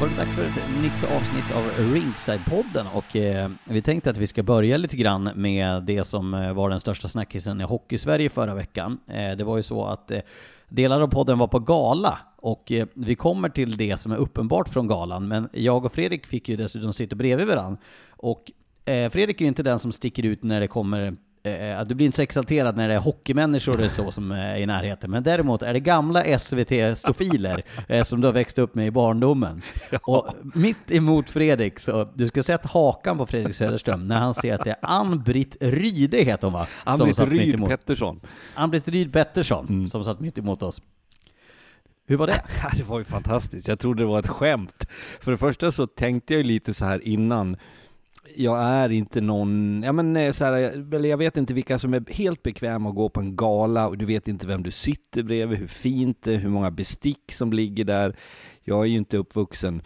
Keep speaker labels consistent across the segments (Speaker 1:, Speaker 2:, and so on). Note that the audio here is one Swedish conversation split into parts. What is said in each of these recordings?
Speaker 1: Var det dags för ett nytt avsnitt av Ringside-podden och eh, vi tänkte att vi ska börja lite grann med det som eh, var den största snackisen i Hockeysverige förra veckan. Eh, det var ju så att eh, delar av podden var på gala och eh, vi kommer till det som är uppenbart från galan, men jag och Fredrik fick ju dessutom sitta bredvid varandra. Och eh, Fredrik är ju inte den som sticker ut när det kommer eh, du blir inte så exalterad när det är hockeymänniskor eller så som är i närheten, men däremot är det gamla SVT-stofiler eh, som du har växt upp med i barndomen. Och mitt emot Fredrik, så du ska sett hakan på Fredrik Söderström när han ser att det är Ann-Britt Ryde heter hon va?
Speaker 2: Ann-Britt Ryd. Pettersson.
Speaker 1: Ann-Britt Ryd Pettersson som satt mitt emot oss. Hur var det?
Speaker 2: Ja, det var ju fantastiskt. Jag trodde det var ett skämt. För det första så tänkte jag lite så här innan. Jag är inte någon, ja men eh, så här, eller jag vet inte vilka som är helt bekväma att gå på en gala och du vet inte vem du sitter bredvid, hur fint det är, hur många bestick som ligger där. Jag är ju inte uppvuxen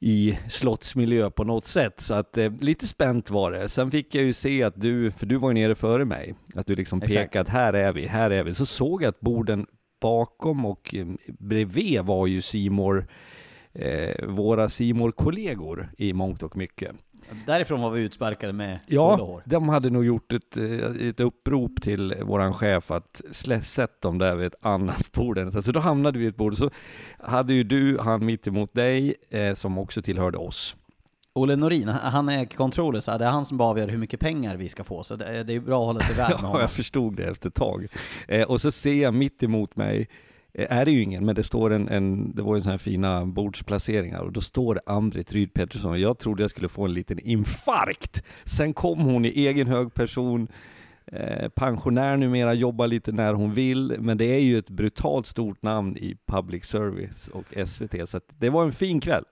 Speaker 2: i slottsmiljö på något sätt. Så att eh, lite spänt var det. Sen fick jag ju se att du, för du var ju nere före mig, att du liksom
Speaker 1: Exakt.
Speaker 2: pekade att här är vi, här är vi. Så såg jag att borden bakom och eh, bredvid var ju Simor eh, våra simor kollegor i mångt och mycket.
Speaker 1: Därifrån var vi utsparkade med
Speaker 2: Ja,
Speaker 1: hår.
Speaker 2: de hade nog gjort ett, eh, ett upprop till våran chef att sätt dem där vid ett annat bord. Så då hamnade vi vid ett bord. Så hade ju du han mitt emot dig, eh, som också tillhörde oss.
Speaker 1: Olle Norin, han är controller, så det är han som bara avgör hur mycket pengar vi ska få, så det är, bra att hålla sig värd med
Speaker 2: Ja,
Speaker 1: honom.
Speaker 2: jag förstod det efter ett tag. Eh, och så ser jag mitt emot mig, är det ju ingen, men det står en, en det var ju sådana här fina bordsplaceringar och då står det Ann-Britt Ryd Pettersson och jag trodde jag skulle få en liten infarkt. Sen kom hon i egen hög person, eh, pensionär numera, jobbar lite när hon vill, men det är ju ett brutalt stort namn i public service och SVT, så att det var en fin kväll.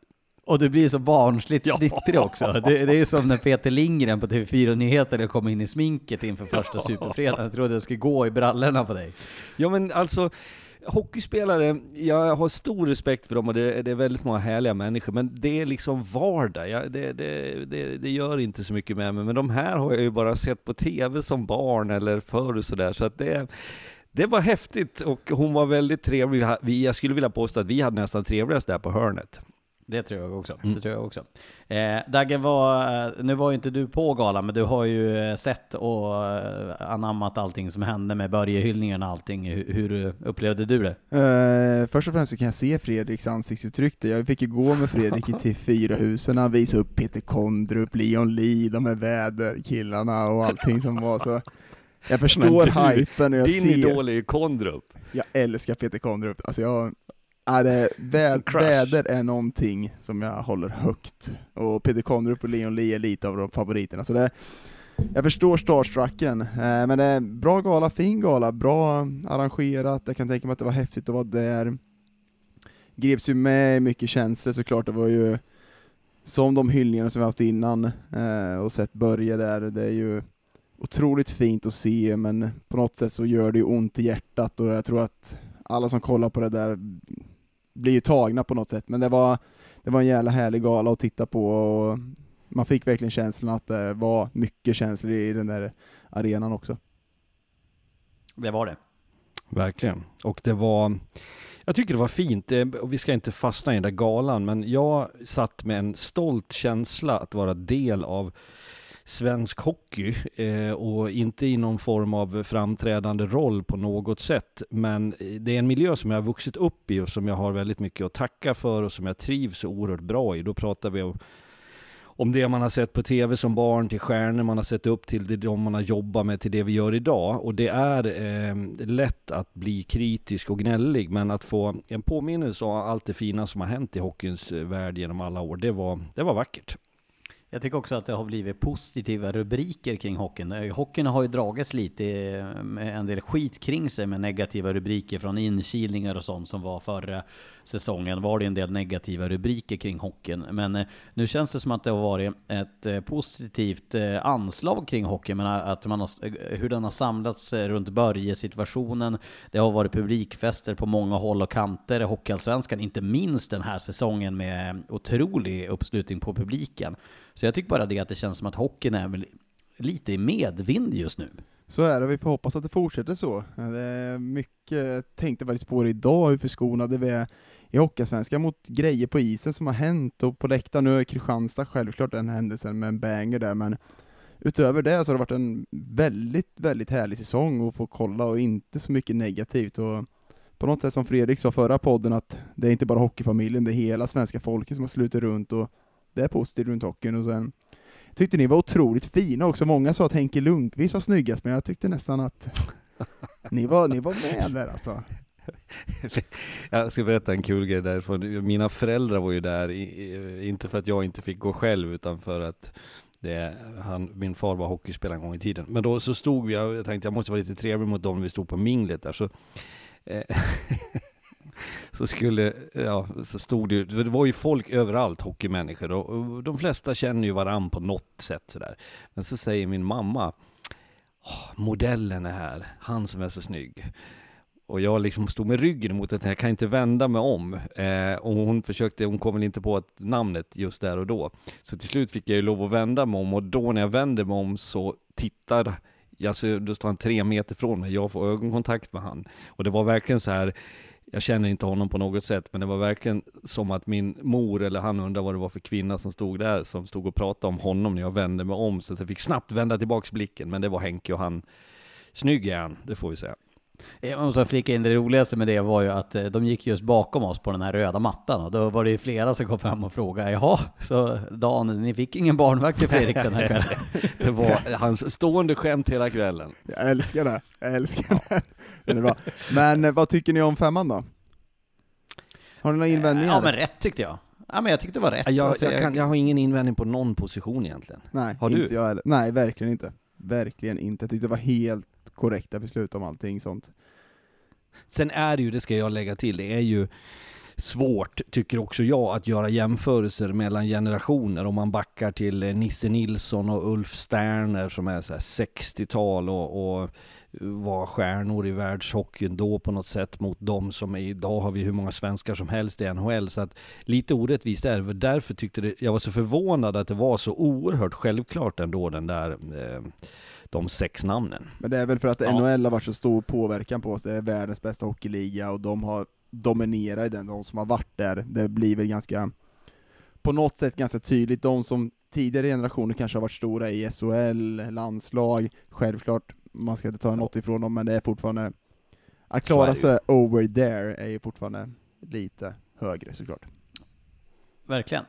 Speaker 1: Och du blir så barnsligt
Speaker 2: Ja.
Speaker 1: flittrig också. Det, det är ju som när Peter Lindgren på TV4 Nyheter kom in i sminket inför första Superfredagen. Jag trodde jag skulle gå i brallorna på dig.
Speaker 2: Ja men alltså, hockeyspelare, jag har stor respekt för dem och det, det är väldigt många härliga människor, men det är liksom vardag. Jag, det, det, det, det gör inte så mycket med mig, men de här har jag ju bara sett på TV som barn eller förr och sådär, så att det det var häftigt och hon var väldigt trevlig. Vi, jag skulle vilja påstå att vi hade nästan trevligast där på hörnet.
Speaker 1: Det tror jag också.
Speaker 2: Mm.
Speaker 1: Det tror jag också. Eh, Dagge, var, eh, nu var ju inte du på galan, men du har ju eh, sett och eh, anammat allting som hände med Börje-hyllningen och allting. Hur, hur upplevde du det?
Speaker 3: Eh, först och främst så kan jag se Fredriks ansiktsuttryck. Jag fick ju gå med Fredrik i TV4-husen, han visade upp Peter Kondrup, Leon Lee, de här väderkillarna och allting som var så. Jag förstår
Speaker 2: du,
Speaker 3: hypen och jag
Speaker 2: Din
Speaker 3: ser,
Speaker 2: idol är ju Kondrup.
Speaker 3: jag älskar Peter Kondrup, alltså jag, Ja, det, vä väder är någonting som jag håller högt, och Peter Kondrup och Leon Lee är lite av de favoriterna, så det, jag förstår starstrucken, eh, men det är bra gala, fin gala, bra arrangerat, jag kan tänka mig att det var häftigt att vara där. Greps ju med mycket känslor såklart, det var ju som de hyllningarna som vi haft innan, eh, och sett Börje där, det är ju otroligt fint att se, men på något sätt så gör det ju ont i hjärtat, och jag tror att alla som kollar på det där blir ju tagna på något sätt, men det var, det var en jävla härlig gala att titta på, och man fick verkligen känslan att det var mycket känslor i den där arenan också.
Speaker 1: Det var det.
Speaker 2: Verkligen. Och det var, jag tycker det var fint, och vi ska inte fastna i den där galan, men jag satt med en stolt känsla att vara del av svensk hockey eh, och inte i någon form av framträdande roll på något sätt. Men eh, det är en miljö som jag har vuxit upp i och som jag har väldigt mycket att tacka för och som jag trivs så oerhört bra i. Då pratar vi om om det man har sett på tv som barn, till stjärnor man har sett upp till, till de man har jobbat med, till det vi gör idag. Och det är eh, lätt att bli kritisk och gnällig, men att få en påminnelse om allt det fina som har hänt i hockeyns eh, värld genom alla år, det var, det var vackert.
Speaker 1: Jag tycker också att det har blivit positiva rubriker kring hockeyn. Eh, hockeyn har ju dragits lite eh, med en del skit kring sig med negativa rubriker från inkilningar och sånt som var förra säsongen. Var det en del negativa rubriker kring hockeyn. Men eh, nu känns det som att det har varit ett positivt anslag kring hockeyn. Men att man har, hur den har samlats runt Börje-situationen. Det har varit publikfester på många håll och kanter i Hockeyallsvenskan. Inte minst den här säsongen med otrolig uppslutning på publiken. Så jag tycker bara det att det känns som att hockeyn är väl lite i medvind just nu.
Speaker 3: Så är det, vi får hoppas att det fortsätter så. Det är mycket, tänkte faktiskt på det idag, hur förskonade vi är i Hockeyallsvenskan mot grejer på isen som har hänt, och på läktaren, nu är Kristianstad självklart den händelsen med en banger där, men utöver det så har det varit en väldigt, väldigt härlig säsong att få kolla och inte så mycket negativt. Och på något sätt som Fredrik sa förra podden, att det är inte bara hockeyfamiljen, det är hela svenska folket som har slutit runt och det är positivt runt hockeyn. Och sen tyckte ni var otroligt fina också. Många sa att Henke Lundqvist var snyggast, men jag tyckte nästan att ni var, ni var med där alltså.
Speaker 2: Jag ska berätta en kul grej därifrån. Mina föräldrar var ju där, inte för att jag inte fick gå själv, utan för att det, han, min far var hockeyspelare en gång i tiden. Men då så stod vi, jag tänkte jag måste vara lite trevlig mot dem, vi stod på minglet där. Så, eh, så skulle, ja, så stod det ju, det var ju folk överallt, hockeymänniskor, och, de flesta känner ju varann på något sätt sådär. Men så säger min mamma, modellen är här, han som är så snygg. Och jag liksom stod med ryggen mot att jag kan inte vända mig om. Eh, och hon försökte, hon kom väl inte på att namnet just där och då. Så till slut fick jag ju lov att vända mig om och då när jag vände mig om så tittar Alltså, då står han tre meter från mig, jag får ögonkontakt med han. Och det var verkligen så här, jag känner inte honom på något sätt, men det var verkligen som att min mor eller han undrade vad det var för kvinna som stod där, som stod och pratade om honom när jag vände mig om, så att jag fick snabbt vända tillbaks blicken, men det var Henke och han, snygg är han, det får vi säga.
Speaker 1: Jag måste flika in det roligaste med det var ju att eh, de gick just bakom oss på den här röda mattan och då var det ju flera som kom fram och frågade jaha, så Dan, ni fick ingen barnvakt till Fredrik den här kvällen?
Speaker 2: Det var hans stående skämt hela kvällen.
Speaker 3: Jag älskar det, jag älskar det. Den är bra. Men eh, vad tycker ni om femman då? Har ni några invändningar?
Speaker 1: Ja men rätt tyckte jag. Ja men jag tyckte det var rätt.
Speaker 2: Jag,
Speaker 1: Alltså,
Speaker 2: jag, kan, jag har ingen invändning på någon position egentligen.
Speaker 3: Nej,
Speaker 2: Har du?
Speaker 3: inte jag heller. Nej, verkligen inte. Verkligen inte. Jag tyckte det var helt korrekta beslut om allting sånt.
Speaker 2: Sen är det ju, det ska jag lägga till, det är ju svårt, tycker också jag, att göra jämförelser mellan generationer. Om man backar till eh, Nisse Nilsson och Ulf Sterner som är så här 60-tal och, och var stjärnor i världshockeyn då på något sätt mot de som är, idag har vi hur många svenskar som helst i NHL. Så att lite orättvist är det. Därför tyckte det, jag var så förvånad att det var så oerhört självklart ändå den där, eh, de sex namnen.
Speaker 3: Men det är väl för att
Speaker 1: Ja.
Speaker 3: NHL har varit så stor påverkan på oss, det är världens bästa hockeyliga och de har dominerat i den, de som har varit där. Det blir väl ganska, på något sätt ganska tydligt, de som tidigare generationer kanske har varit stora i SHL, landslag, självklart, man ska inte ta något ifrån dem, men det är fortfarande, att klara sig over there är ju fortfarande lite högre såklart.
Speaker 1: Verkligen.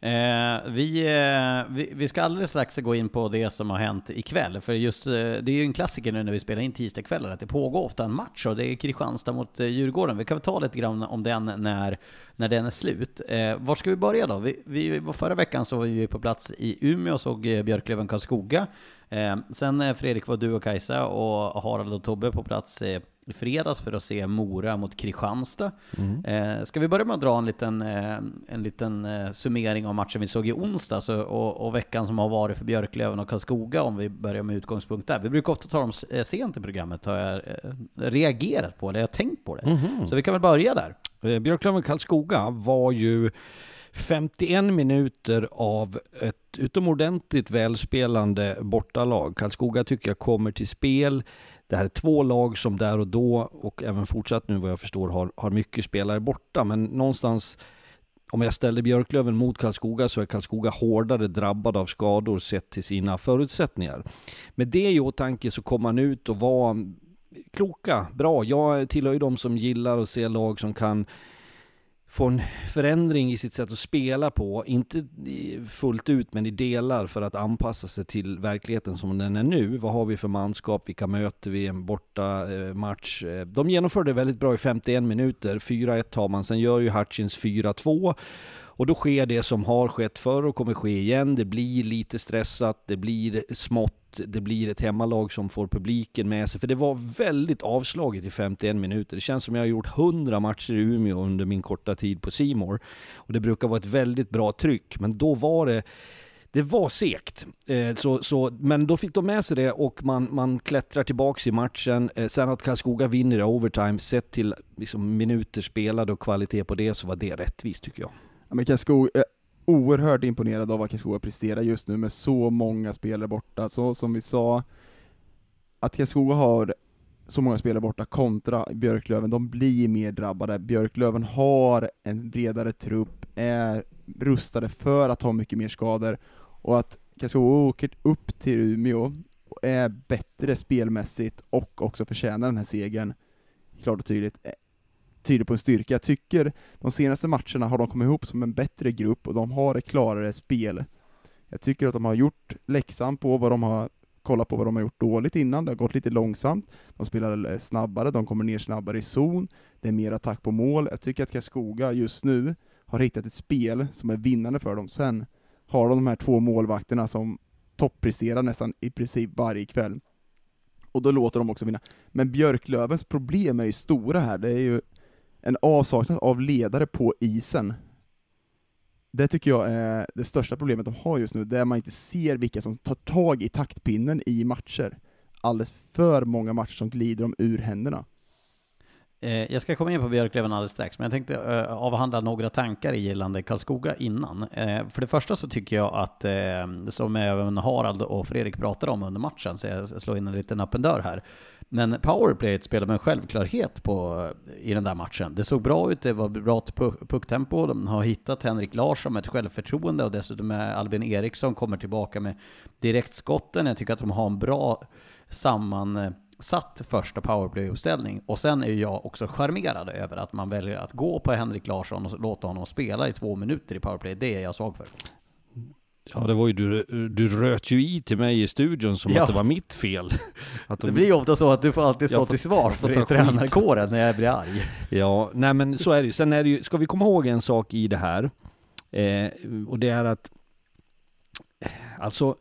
Speaker 1: Eh, vi, eh, vi, vi, ska alldeles strax gå in på det som har hänt ikväll, för just eh, det är ju en klassiker nu när vi spelar in tisdagskvällar, att det pågår ofta en match och det är Kristianstad mot eh, Djurgården. Vi kan väl ta lite grann om den när, när den är slut. Eh, var ska vi börja då? Vi, vi, förra veckan så var vi på plats i Umeå och såg eh, Björklöven Karlskoga. Eh, sen eh, Fredrik var du och Kajsa och Harald och Tobbe på plats eh, i fredags för att se Mora mot Kristianstad. Mm. Eh, ska vi börja med att dra en liten, eh, en liten eh, summering av matchen vi såg i onsdags och, och, veckan som har varit för Björklöven och Karlskoga om vi börjar med utgångspunkt där. Vi brukar ofta ta dem eh, sent i programmet, har jag eh, reagerat på det, jag har tänkt på det. Mm. Så vi kan väl börja där.
Speaker 2: Eh, Björklöven-Karlskoga var ju 51 minuter av ett utomordentligt välspelande bortalag. Karlskoga tycker jag kommer till spel det här är två lag som där och då och även fortsatt nu vad jag förstår har, har mycket spelare borta. Men någonstans om jag ställer Björklöven mot Karlskoga så är Karlskoga hårdare drabbad av skador sett till sina förutsättningar. Med det i åtanke så kom man ut och var kloka, bra. Jag tillhör ju de som gillar att se lag som kan få en förändring i sitt sätt att spela på, inte fullt ut men i delar för att anpassa sig till verkligheten som den är nu. Vad har vi för manskap, vilka möter vi, en borta eh, match. Eh, de genomförde väldigt bra i 51 minuter, 4-1 tar man, sen gör ju Hutchins 4-2 och då sker det som har skett förr och kommer ske igen. Det blir lite stressat, det blir smått, det blir ett hemmalag som får publiken med sig. För det var väldigt avslaget i 51 minuter. Det känns som jag har gjort 100 matcher i Umeå under min korta tid på Simor Och det brukar vara ett väldigt bra tryck, men då var det det var segt. Eh, så, så, men då fick de med sig det och man, man klättrar tillbaks i matchen. Eh, sen att Karlskoga vinner i overtime, sett till liksom, minuter spelade och kvalitet på det, så var det rättvist tycker jag.
Speaker 3: Mikael Skog, är oerhört imponerad av vad Karlskoga presterar just nu med så många spelare borta. Så som vi sa, att Karlskoga har så många spelare borta kontra Björklöven, de blir mer drabbade. Björklöven har en bredare trupp, är rustade för att ha mycket mer skador, och att Karlskoga åker upp till Umeå och är bättre spelmässigt och också förtjänar den här segern, klart och tydligt, tyder på en styrka. Jag tycker de senaste matcherna har de kommit ihop som en bättre grupp och de har ett klarare spel. Jag tycker att de har gjort läxan på vad de har kollat på vad de har gjort dåligt innan, det har gått lite långsamt, de spelar eh, snabbare, de kommer ner snabbare i zon, det är mer attack på mål. Jag tycker att Karlskoga just nu har hittat ett spel som är vinnande för dem. Sen har de de här två målvakterna som toppresterar nästan i princip varje kväll. Och då låter de också vinna. Men Björklövens problem är ju stora här, det är ju en avsaknad av ledare på isen. Det tycker jag är det största problemet de har just nu, där man inte ser vilka som tar tag i taktpinnen i matcher. Alldeles för många matcher som glider dem ur händerna.
Speaker 1: Eh, jag ska komma in på Björklöven alldeles strax, men jag tänkte eh, avhandla några tankar gällande Karlskoga innan. Eh, för det första så tycker jag att, som även Harald och Fredrik pratade om under matchen, så jag slår in en liten öppen dörr här. Men powerplayet spelade med en självklarhet på, i den där matchen. Det såg bra ut, det var bra pucktempo, de har hittat Henrik Larsson med ett självförtroende och dessutom Albin Eriksson kommer tillbaka med direktskotten. Jag tycker att de har en bra samman satt första powerplay-uppställning och sen är jag också charmerad över att man väljer att gå på Henrik Larsson och låta honom spela i två minuter i powerplay. Det är jag svag för.
Speaker 2: Ja, det var ju du, du röt ju i till mig i studion som ja. att det var mitt fel.
Speaker 1: Att de, det blir ju ofta så att du får alltid stå till svars för tränarkåren när jag blir arg.
Speaker 2: Ja, nej men så är det ju. Sen är det ju, ska vi komma ihåg en sak i det här, eh, och det är att, alltså,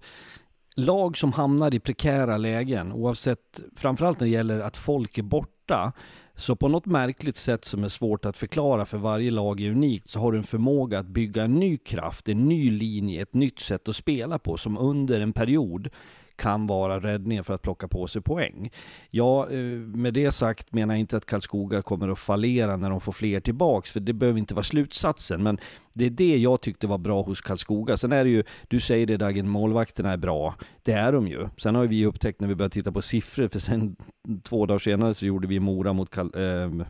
Speaker 2: lag som hamnar i prekära lägen, oavsett, framförallt när det gäller att folk är borta, så på något märkligt sätt som är svårt att förklara för varje lag är unikt så har du en förmåga att bygga en ny kraft, en ny linje, ett nytt sätt att spela på som under en period kan vara räddningen för att plocka på sig poäng. Ja, eh, med det sagt menar jag inte att Karlskoga kommer att fallera när de får fler tillbaks, för det behöver inte vara slutsatsen. Men det är det jag tyckte var bra hos Karlskoga. Sen är det ju, du säger det Dagen, målvakterna är bra. Det är de ju. Sen har vi upptäckt när vi började titta på siffror, för sen två dagar senare så gjorde vi Mora mot Karl, eh,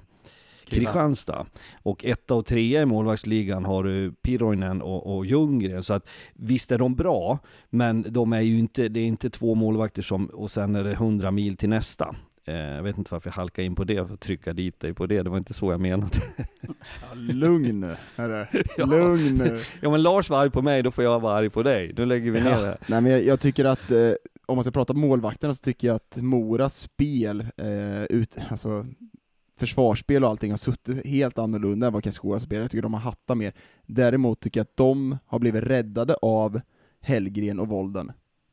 Speaker 2: Kristianstad. Och etta och trea i målvaktsligan har du Piroinen och, och Ljunggren. Så att visst är de bra, men de är ju inte, det är inte två målvakter som, och sen är det hundra mil till nästa. Eh, jag vet inte varför jag halkade in på det, för att trycka dit dig på det. Det var inte så jag menade.
Speaker 3: Ja, lugn nu.
Speaker 2: Ja.
Speaker 3: Lugn nu.
Speaker 2: Ja men Lars var arg på mig, då får jag vara arg på dig. Nu lägger vi ner det här.
Speaker 3: Nej men jag, jag tycker att, eh, om man ska prata målvakterna så tycker jag att Moras spel, eh, ut, alltså försvarsspel och allting har suttit helt annorlunda än vad Karlskoga spelar. Jag tycker de har hattat mer. Däremot tycker jag att de har blivit räddade av Hellgren och Volden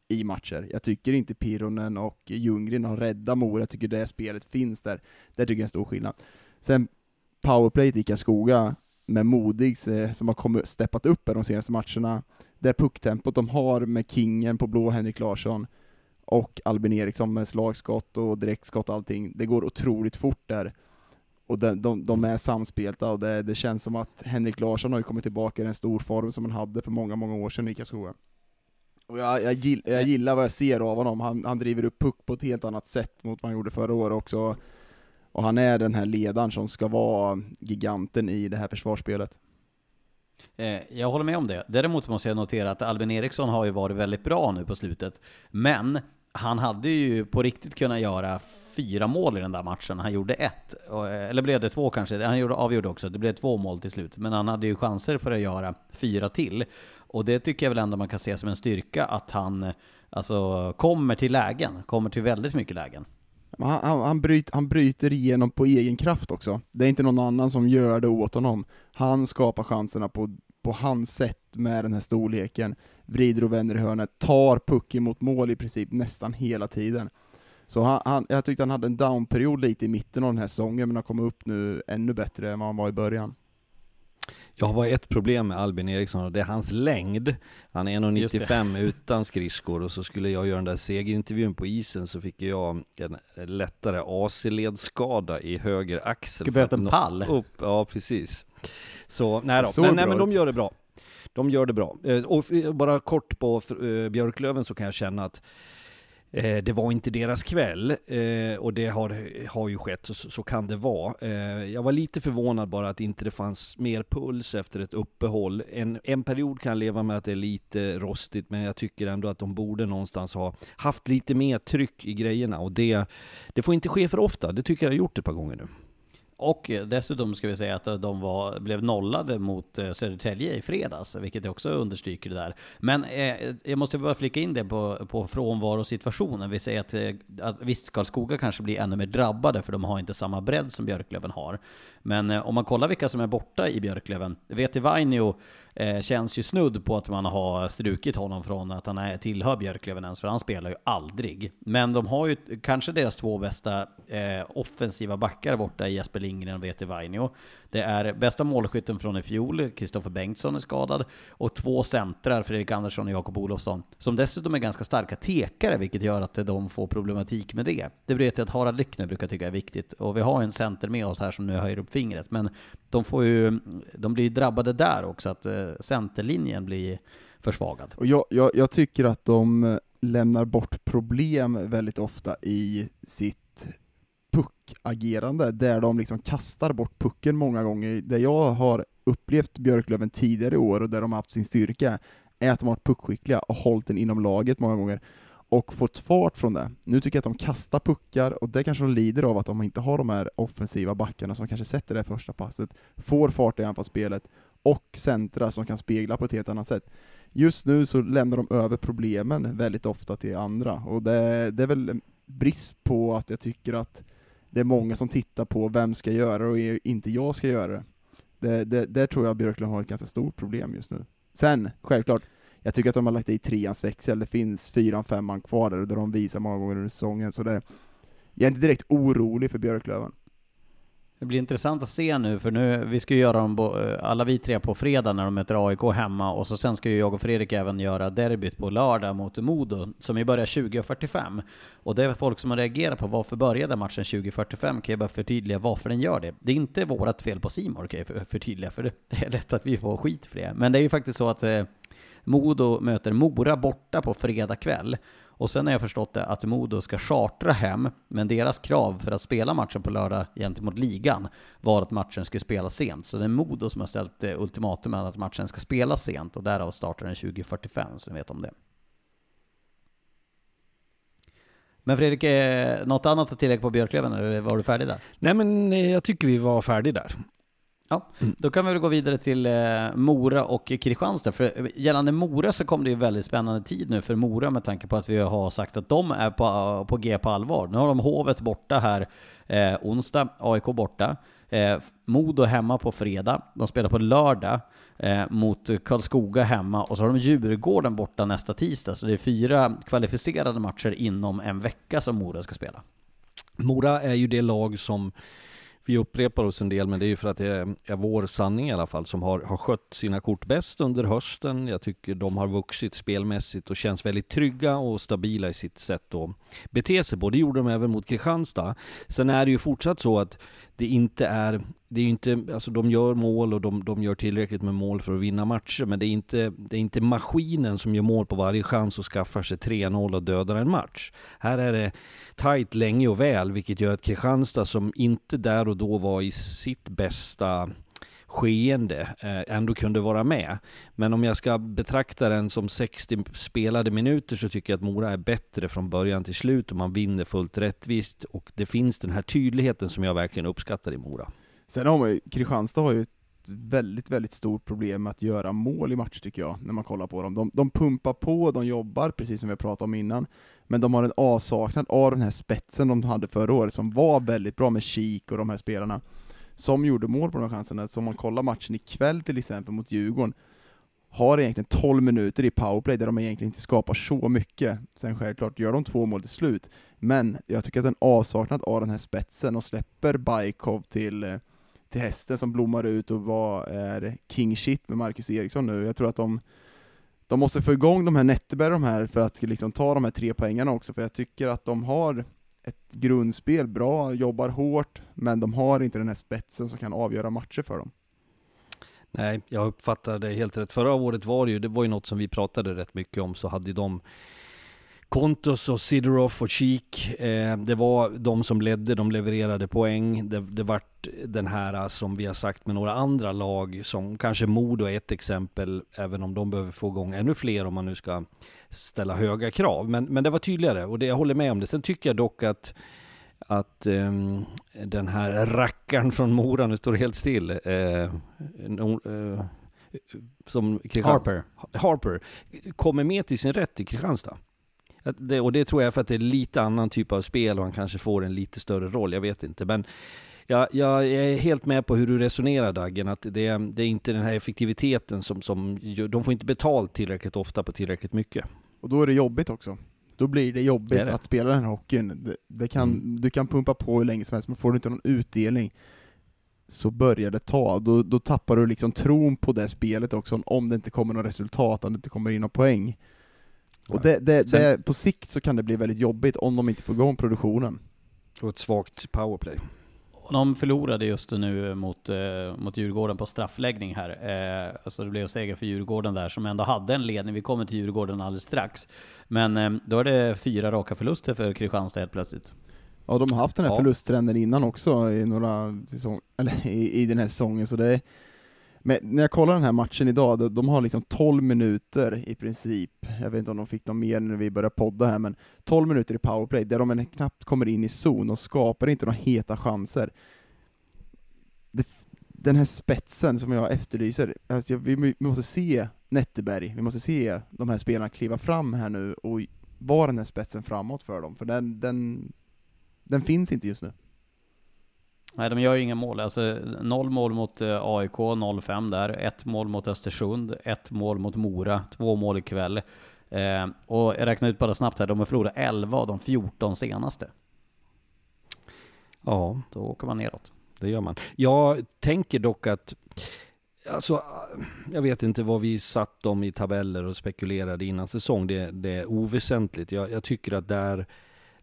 Speaker 3: i matcher. Jag tycker inte Pironen och Ljunggren har räddat Mora, jag tycker det spelet finns där. Där tycker jag är en stor skillnad. Sen powerplayet i Karlskoga med Modigs eh, som har kommit, steppat upp här de senaste matcherna. Det pucktempot de har med Kingen på blå, Henrik Larsson, och Albin Eriksson med slagskott och direktskott och allting. Det går otroligt fort där. Och de, de, de är samspelta och det, det känns som att Henrik Larsson har ju kommit tillbaka i den storform som han hade för många, många år sedan i Karlskoga. Och jag, jag, gill, jag gillar vad jag ser av honom, han, han driver upp puck på ett helt annat sätt mot vad han gjorde förra året också. Och han är den här ledaren som ska vara giganten i det här försvarsspelet.
Speaker 1: Eh, jag håller med om det. Däremot måste jag notera att Albin Eriksson har ju varit väldigt bra nu på slutet. Men han hade ju på riktigt kunnat göra fyra mål i den där matchen. Han gjorde ett. Eh, eller blev det två kanske? Han gjorde, avgjorde också. Det blev två mål till slut. Men han hade ju chanser för att göra fyra till. Och det tycker jag väl ändå man kan se som en styrka att han eh, alltså kommer till lägen. Kommer till väldigt mycket lägen.
Speaker 3: Han, han, han, bryt, han bryter igenom på egen kraft också. Det är inte någon annan som gör det åt honom. Han skapar chanserna på, på hans sätt med den här storleken, vrider och vänder i hörnet, tar pucken mot mål i princip nästan hela tiden. Så han, han, jag tyckte han hade en downperiod lite i mitten av den här säsongen, men har kommit upp nu ännu bättre än vad han var i början.
Speaker 2: Jag har bara ett problem med Albin Eriksson och det är hans längd. Han är 1,95 utan skridskor och så skulle jag göra den där segerintervjun på isen så fick jag en lättare AC-ledskada i höger axel.
Speaker 1: Du berätta
Speaker 2: för
Speaker 1: en pall?
Speaker 2: Upp. Ja, precis. Så, nej då. Men, nej, men de gör det bra. De gör det bra. Eh, Och bara kort på eh, Björklöven så kan jag känna att Eh, det var inte deras kväll eh, och det har, har ju skett, så, så kan det vara. Eh, jag var lite förvånad bara att inte det fanns mer puls efter ett uppehåll. En, en period kan jag leva med att det är lite rostigt, men jag tycker ändå att de borde någonstans ha haft lite mer tryck i grejerna och det, det får inte ske för ofta. Det tycker jag har gjort ett par gånger nu.
Speaker 1: Och dessutom ska vi säga att de var, blev nollade mot eh, Södertälje i fredags, vilket också understryker det där. Men eh, jag måste bara flika in det på, på frånvarosituationen. Vi säger att, eh, att visst, Karlskoga kanske blir ännu mer drabbade, för de har inte samma bredd som Björklöven har. Men eh, om man kollar vilka som är borta i Björklöven, Veti Vainio eh, känns ju snudd på att man har strukit honom från att han är, tillhör Björklöven ens, för han spelar ju aldrig. Men de har ju kanske deras två bästa eh, offensiva backar borta i Jesper Lindgren och Vete Vainio. Det är bästa målskytten från i fjol, Kristoffer Bengtsson är skadad, och två centrar, Fredrik Andersson och Jakob Olofsson, som dessutom är ganska starka tekare, vilket gör att de får problematik med det. Det vet jag att Harald Lyckner brukar tycka är viktigt, och vi har en center med oss här som nu höjer upp fingret, men de får ju, de blir ju drabbade där också, att eh, centerlinjen blir försvagad.
Speaker 3: Och jag, jag, jag tycker att de lämnar bort problem väldigt ofta i sitt puckagerande, där de liksom kastar bort pucken många gånger. Det jag har upplevt Björklöven tidigare i år och där de har haft sin styrka, är att de har varit puckskickliga och hållit den inom laget många gånger och fått fart från det. Nu tycker jag att de kastar puckar och det kanske de lider av att de inte har de här offensiva backarna som kanske sätter det första passet, får fart i anfallsspelet och centra som kan spegla på ett helt annat sätt. Just nu så lämnar de över problemen väldigt ofta till andra och det, det är väl en brist på att jag tycker att det är många som tittar på vem ska göra det och inte jag ska göra det. Det, det, där tror jag Björklund har ett ganska stort problem just nu. Sen, självklart, jag tycker att de har lagt i treans växel, det finns fyran, femman kvar där, där de visar många gånger under säsongen, så det, jag är inte direkt orolig för Björklöven.
Speaker 1: Det blir intressant att se nu, för nu, vi ska ju göra dem, bo- eh, alla vi tre på fredag när de möter AIK hemma, och så sen ska ju jag och Fredrik även göra derbyt på lördag mot Modo, som ju börjar 20.45. Och det är folk som har reagerat på varför började matchen 20.45, kan jag bara förtydliga varför den gör det. Det är inte vårt fel på Simor kan jag förtydliga, för det det är lätt att vi får skit för det. Men det är ju faktiskt så att eh, Modo möter Mora borta på fredag kväll. Och sen har jag förstått det att Modo ska chartra hem, men deras krav för att spela matchen på lördag gentemot ligan var att matchen skulle spelas sent. Så det är Modo som har ställt ultimatumet ultimatum att matchen ska spelas sent och därav startar den 20.45, så ni vet om det. Men Fredrik, eh, något annat att tillägga på Björklöven, eller var du färdig där?
Speaker 2: Nej men eh, jag tycker vi var färdiga där.
Speaker 1: Ja, då kan vi väl gå vidare till eh, Mora och Kristianstad. För eh, gällande Mora så kom det ju väldigt spännande tid nu för Mora med tanke på att vi har sagt att de är på, på G på allvar. Nu har de Hovet borta här eh, onsdag, AIK borta. Eh, Modo hemma på fredag. De spelar på lördag eh, mot Karlskoga hemma och så har de Djurgården borta nästa tisdag. Så det är fyra kvalificerade matcher inom en vecka som Mora ska spela.
Speaker 2: Mora är ju det lag som vi upprepar oss en del, men det är ju för att det är, är vår sanning i alla fall, som har, har skött sina kort bäst under hösten. Jag tycker de har vuxit spelmässigt och känns väldigt trygga och stabila i sitt sätt att bete sig på. Det gjorde de även mot Kristianstad. Sen är det ju fortsatt så att det inte är, det är inte, alltså de gör mål och de, de gör tillräckligt med mål för att vinna matcher, men det är, inte, det är inte maskinen som gör mål på varje chans och skaffar sig 3-0 och dödar en match. Här är det tajt länge och väl, vilket gör att Kristianstad som inte där och då var i sitt bästa skeende eh, ändå kunde vara med. Men om jag ska betrakta den som 60 spelade minuter så tycker jag att Mora är bättre från början till slut och man vinner fullt rättvist och det finns den här tydligheten som jag verkligen uppskattar i Mora.
Speaker 3: Sen har man ju, Kristianstad har ju ett väldigt, väldigt stort problem med att göra mål i matcher tycker jag, när man kollar på dem. De, de pumpar på, de jobbar, precis som vi har pratat om innan, men de har en avsaknad av den här spetsen de hade förra året, som var väldigt bra med Kik och de här spelarna som gjorde mål på de här chanserna. Så om man kollar matchen ikväll till exempel mot Djurgården, har egentligen 12 minuter i powerplay där de egentligen inte skapar så mycket. Sen självklart gör de två mål till slut, men jag tycker att en avsaknad av den här spetsen och släpper Bajkov till, till hästen som blommar ut och vad är king shit med Marcus Eriksson nu. Jag tror att de, de måste få igång de här Netteberg de här för att liksom ta de här tre poängarna också, för jag tycker att de har ett grundspel, bra, jobbar hårt, men de har inte den här spetsen som kan avgöra matcher för dem.
Speaker 2: Nej, jag uppfattar det helt rätt. Förra året var det ju, det var ju något som vi pratade rätt mycket om, så hade de Kontos och Sidorov och Cheek, eh, det var de som ledde, de levererade poäng. Det, det vart den här som vi har sagt med några andra lag, som kanske Modo är ett exempel, även om de behöver få igång ännu fler om man nu ska ställa höga krav. Men, men det var tydligare och det, jag håller med om det. Sen tycker jag dock att att um, den här rackaren från Mora, nu står helt still, uh, no, uh, som
Speaker 1: Harper.
Speaker 2: Harper, kommer med till sin rätt i Kristianstad. Det, och det tror jag för att det är lite annan typ av spel och han kanske får en lite större roll, jag vet inte. Men jag, jag är helt med på hur du resonerar Daggen, att det, det är inte den här effektiviteten som, som, de får inte betalt tillräckligt ofta på tillräckligt mycket.
Speaker 3: Och då är det jobbigt också. Då blir det jobbigt det det. att spela den här hockeyn. Det, det kan, mm. Du kan pumpa på hur länge som helst, men får du inte någon utdelning så börjar det ta. Då, då tappar du liksom tron på det spelet också, om det inte kommer något resultat, om det inte kommer in någon poäng. Och det, det, Sen, det, på sikt så kan det bli väldigt jobbigt om de inte får igång produktionen.
Speaker 2: Och ett svagt powerplay.
Speaker 1: De förlorade just nu mot, eh, mot Djurgården på straffläggning här. Eh, alltså det blev seger för Djurgården där, som ändå hade en ledning. Vi kommer till Djurgården alldeles strax. Men eh, då är det fyra raka förluster för Kristianstad helt plötsligt.
Speaker 3: Ja, de har haft den här ja. förlusttrenden innan också i några säsong, eller i, i den här säsongen, så det men när jag kollar den här matchen idag, de, de har liksom 12 minuter i princip, jag vet inte om de fick något mer när vi började podda här, men 12 minuter i powerplay, där de knappt kommer in i zon och skapar inte några heta chanser. Det, den här spetsen som jag efterlyser, alltså vi, vi måste se Netteberg, vi måste se de här spelarna kliva fram här nu och vara den här spetsen framåt för dem, för den, den, den finns inte just nu.
Speaker 1: Nej, de gör ju inga mål. Alltså, noll mål mot eh, AIK, 0-5 där. Ett mål mot Östersund, ett mål mot Mora, två mål ikväll. Eh, och jag räknar ut bara snabbt här, de har förlorat 11 av de 14 senaste.
Speaker 2: Ja.
Speaker 1: Då åker man neråt.
Speaker 2: Det gör man. Jag tänker dock att Alltså, jag vet inte vad vi satt dem i tabeller och spekulerade innan säsong. Det, det är oväsentligt. Jag, jag tycker att där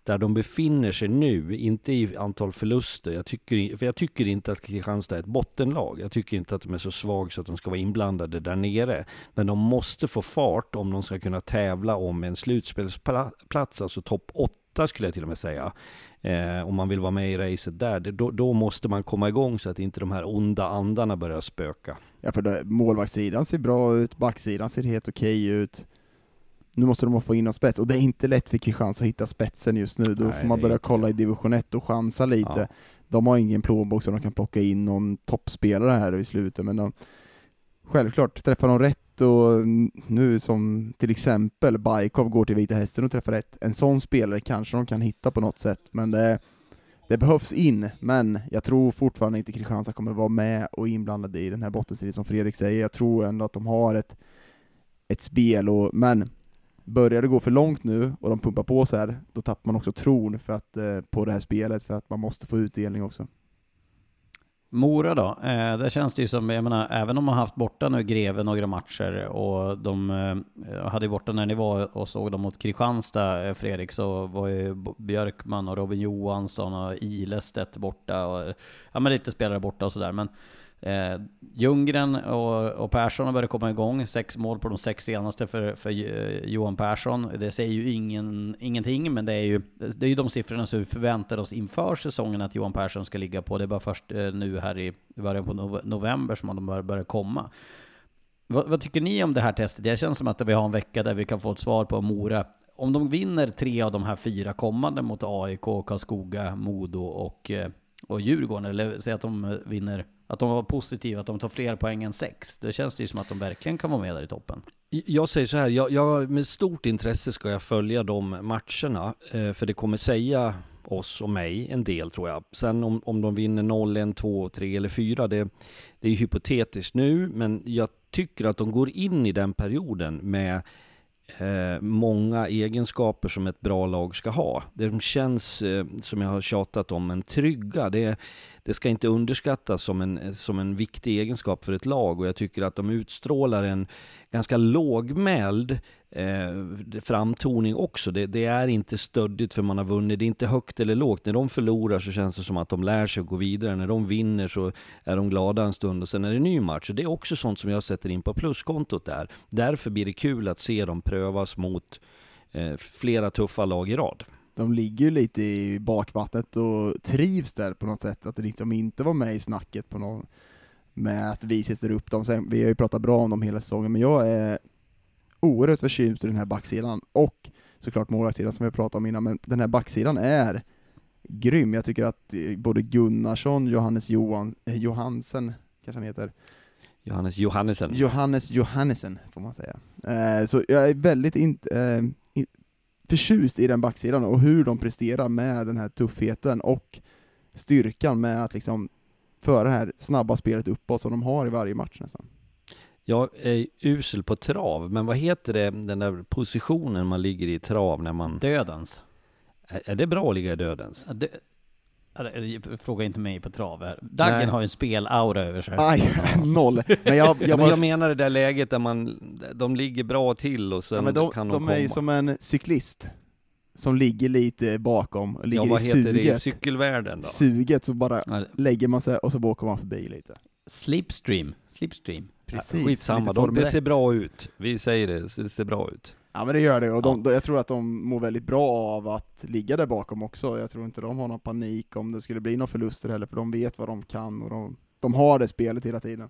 Speaker 2: där de befinner sig nu, inte i antal förluster. Jag tycker, för jag tycker inte att Kristianstad är ett bottenlag. Jag tycker inte att de är så svaga så att de ska vara inblandade där nere. Men de måste få fart om de ska kunna tävla om en slutspelsplats, alltså topp 8 skulle jag till och med säga. Eh, om man vill vara med i racet där, då, då, måste man komma igång så att inte de här onda andarna börjar spöka.
Speaker 3: Ja, för det, målvaktssidan ser bra ut, backsidan ser helt okej ut nu måste de få in någon spets, och det är inte lätt för Kristianstad att hitta spetsen just nu, då
Speaker 2: Nej,
Speaker 3: får man börja kolla i division 1 och chansa lite.
Speaker 2: Ja.
Speaker 3: De har ingen plånbok så de kan plocka in någon toppspelare här i slutet, men de, självklart, träffar de rätt och nu som till exempel Bajkov går till Vita Hästen och träffar rätt, en sån spelare kanske de kan hitta på något sätt, men det, det behövs in, men jag tror fortfarande inte Kristianstad kommer vara med och inblandade i den här bottenstriden som Fredrik säger. Jag tror ändå att de har ett, ett spel, och, men börjar det gå för långt nu och de pumpar på så här, då tappar man också tron för att, eh, på det här spelet för att man måste få utdelning också.
Speaker 1: Mora då? Eh, där känns det ju som, jag menar, även om man haft borta nu Greve några matcher och de eh, hade ju borta när ni var och såg dem mot Kristianstad, eh, Fredrik, så var ju Björkman och Robin Johansson och Ilestedt borta och ja, men lite spelare borta och sådär. Men eh, Ljunggren och, och Persson har börjat komma igång. Sex mål på de sex senaste för, för eh, Johan Persson. Det säger ju ingen, ingenting, men det är ju, det är ju de siffrorna som vi förväntar oss inför säsongen att Johan Persson ska ligga på. Det är bara först eh, nu här i början på november som de börjar, börjar komma. Vad, vad tycker ni om det här testet? Det känns som att vi har en vecka där vi kan få ett svar på Mora. Om de vinner tre av de här fyra kommande mot AIK, Karlskoga, Modo och, eh, och Djurgården, eller säg att de vinner, att de var positiva, att de tar fler poäng än sex. Det känns det ju som att de verkligen kan vara med där i toppen.
Speaker 2: Jag säger så här, jag, jag, med stort intresse ska jag följa de matcherna, eh, för det kommer säga oss och mig en del tror jag. Sen om, om de vinner 0, 1, 2, 3 eller 4, det, det är hypotetiskt nu, men jag tycker att de går in i den perioden med eh, många egenskaper som ett bra lag ska ha. Det känns, eh, som jag har tjatat om, en trygga. Det, det ska inte underskattas som en, som en viktig egenskap för ett lag och jag tycker att de utstrålar en ganska lågmäld eh, framtoning också. Det, det är inte stöddigt för man har vunnit, det är inte högt eller lågt. När de förlorar så känns det som att de lär sig att gå vidare. När de vinner så är de glada en stund och sen är det en ny match. Så det är också sånt som jag sätter in på pluskontot där. Därför blir det kul att se dem prövas mot eh, flera tuffa lag i rad.
Speaker 3: De ligger ju lite i bakvattnet och trivs där på något sätt, att det liksom inte var med i snacket på någon, med att vi sätter upp dem. Sen, vi har ju pratat bra om dem hela säsongen, men jag är oerhört förtjust i den här backsidan, och såklart målvaktssidan som vi pratade om innan, men den här backsidan är grym. Jag tycker att eh, både Gunnarsson, Johannes Johan, eh, Johansen, kanske han heter,
Speaker 2: Johannes Johannesen.
Speaker 3: Johannes Johannesen, får man säga. Eh, så jag är väldigt in, eh, förtjust i den backsidan och hur de presterar med den här tuffheten och styrkan med att liksom föra det här snabba spelet uppåt som de har i varje match nästan.
Speaker 2: Jag är usel på trav, men vad heter det, den där positionen man ligger i trav när man...
Speaker 1: Dödens.
Speaker 2: Är, det bra att ligga i dödens?
Speaker 1: Ja, fråga inte mig på trav här. Daggen
Speaker 2: Nej.
Speaker 1: har ju en spelaura över sig.
Speaker 3: Aj, noll. Men jag,
Speaker 2: Ja,
Speaker 3: jag,
Speaker 2: men jag menar det där läget där man, de ligger bra till och sen
Speaker 3: ja, men de,
Speaker 2: kan de,
Speaker 3: de
Speaker 2: komma.
Speaker 3: är ju som en cyklist som ligger lite bakom, och ligger
Speaker 2: ja, vad
Speaker 3: i
Speaker 2: heter det i
Speaker 3: suget.
Speaker 2: cykelvärlden då?
Speaker 3: Suget, så bara
Speaker 1: Ja,
Speaker 3: lägger man sig och så åker man förbi lite.
Speaker 1: Slipstream. Slipstream.
Speaker 3: Precis,
Speaker 2: Skitsamma, de,
Speaker 3: Formel
Speaker 2: det ser
Speaker 3: 1.
Speaker 2: bra ut. Vi säger det, det ser bra ut.
Speaker 3: Ja men det gör det, och de, jag tror att de mår väldigt bra av att ligga där bakom också. Jag tror inte de har någon panik om det skulle bli några förluster heller, för de vet vad de kan och de, de har det spelet hela tiden.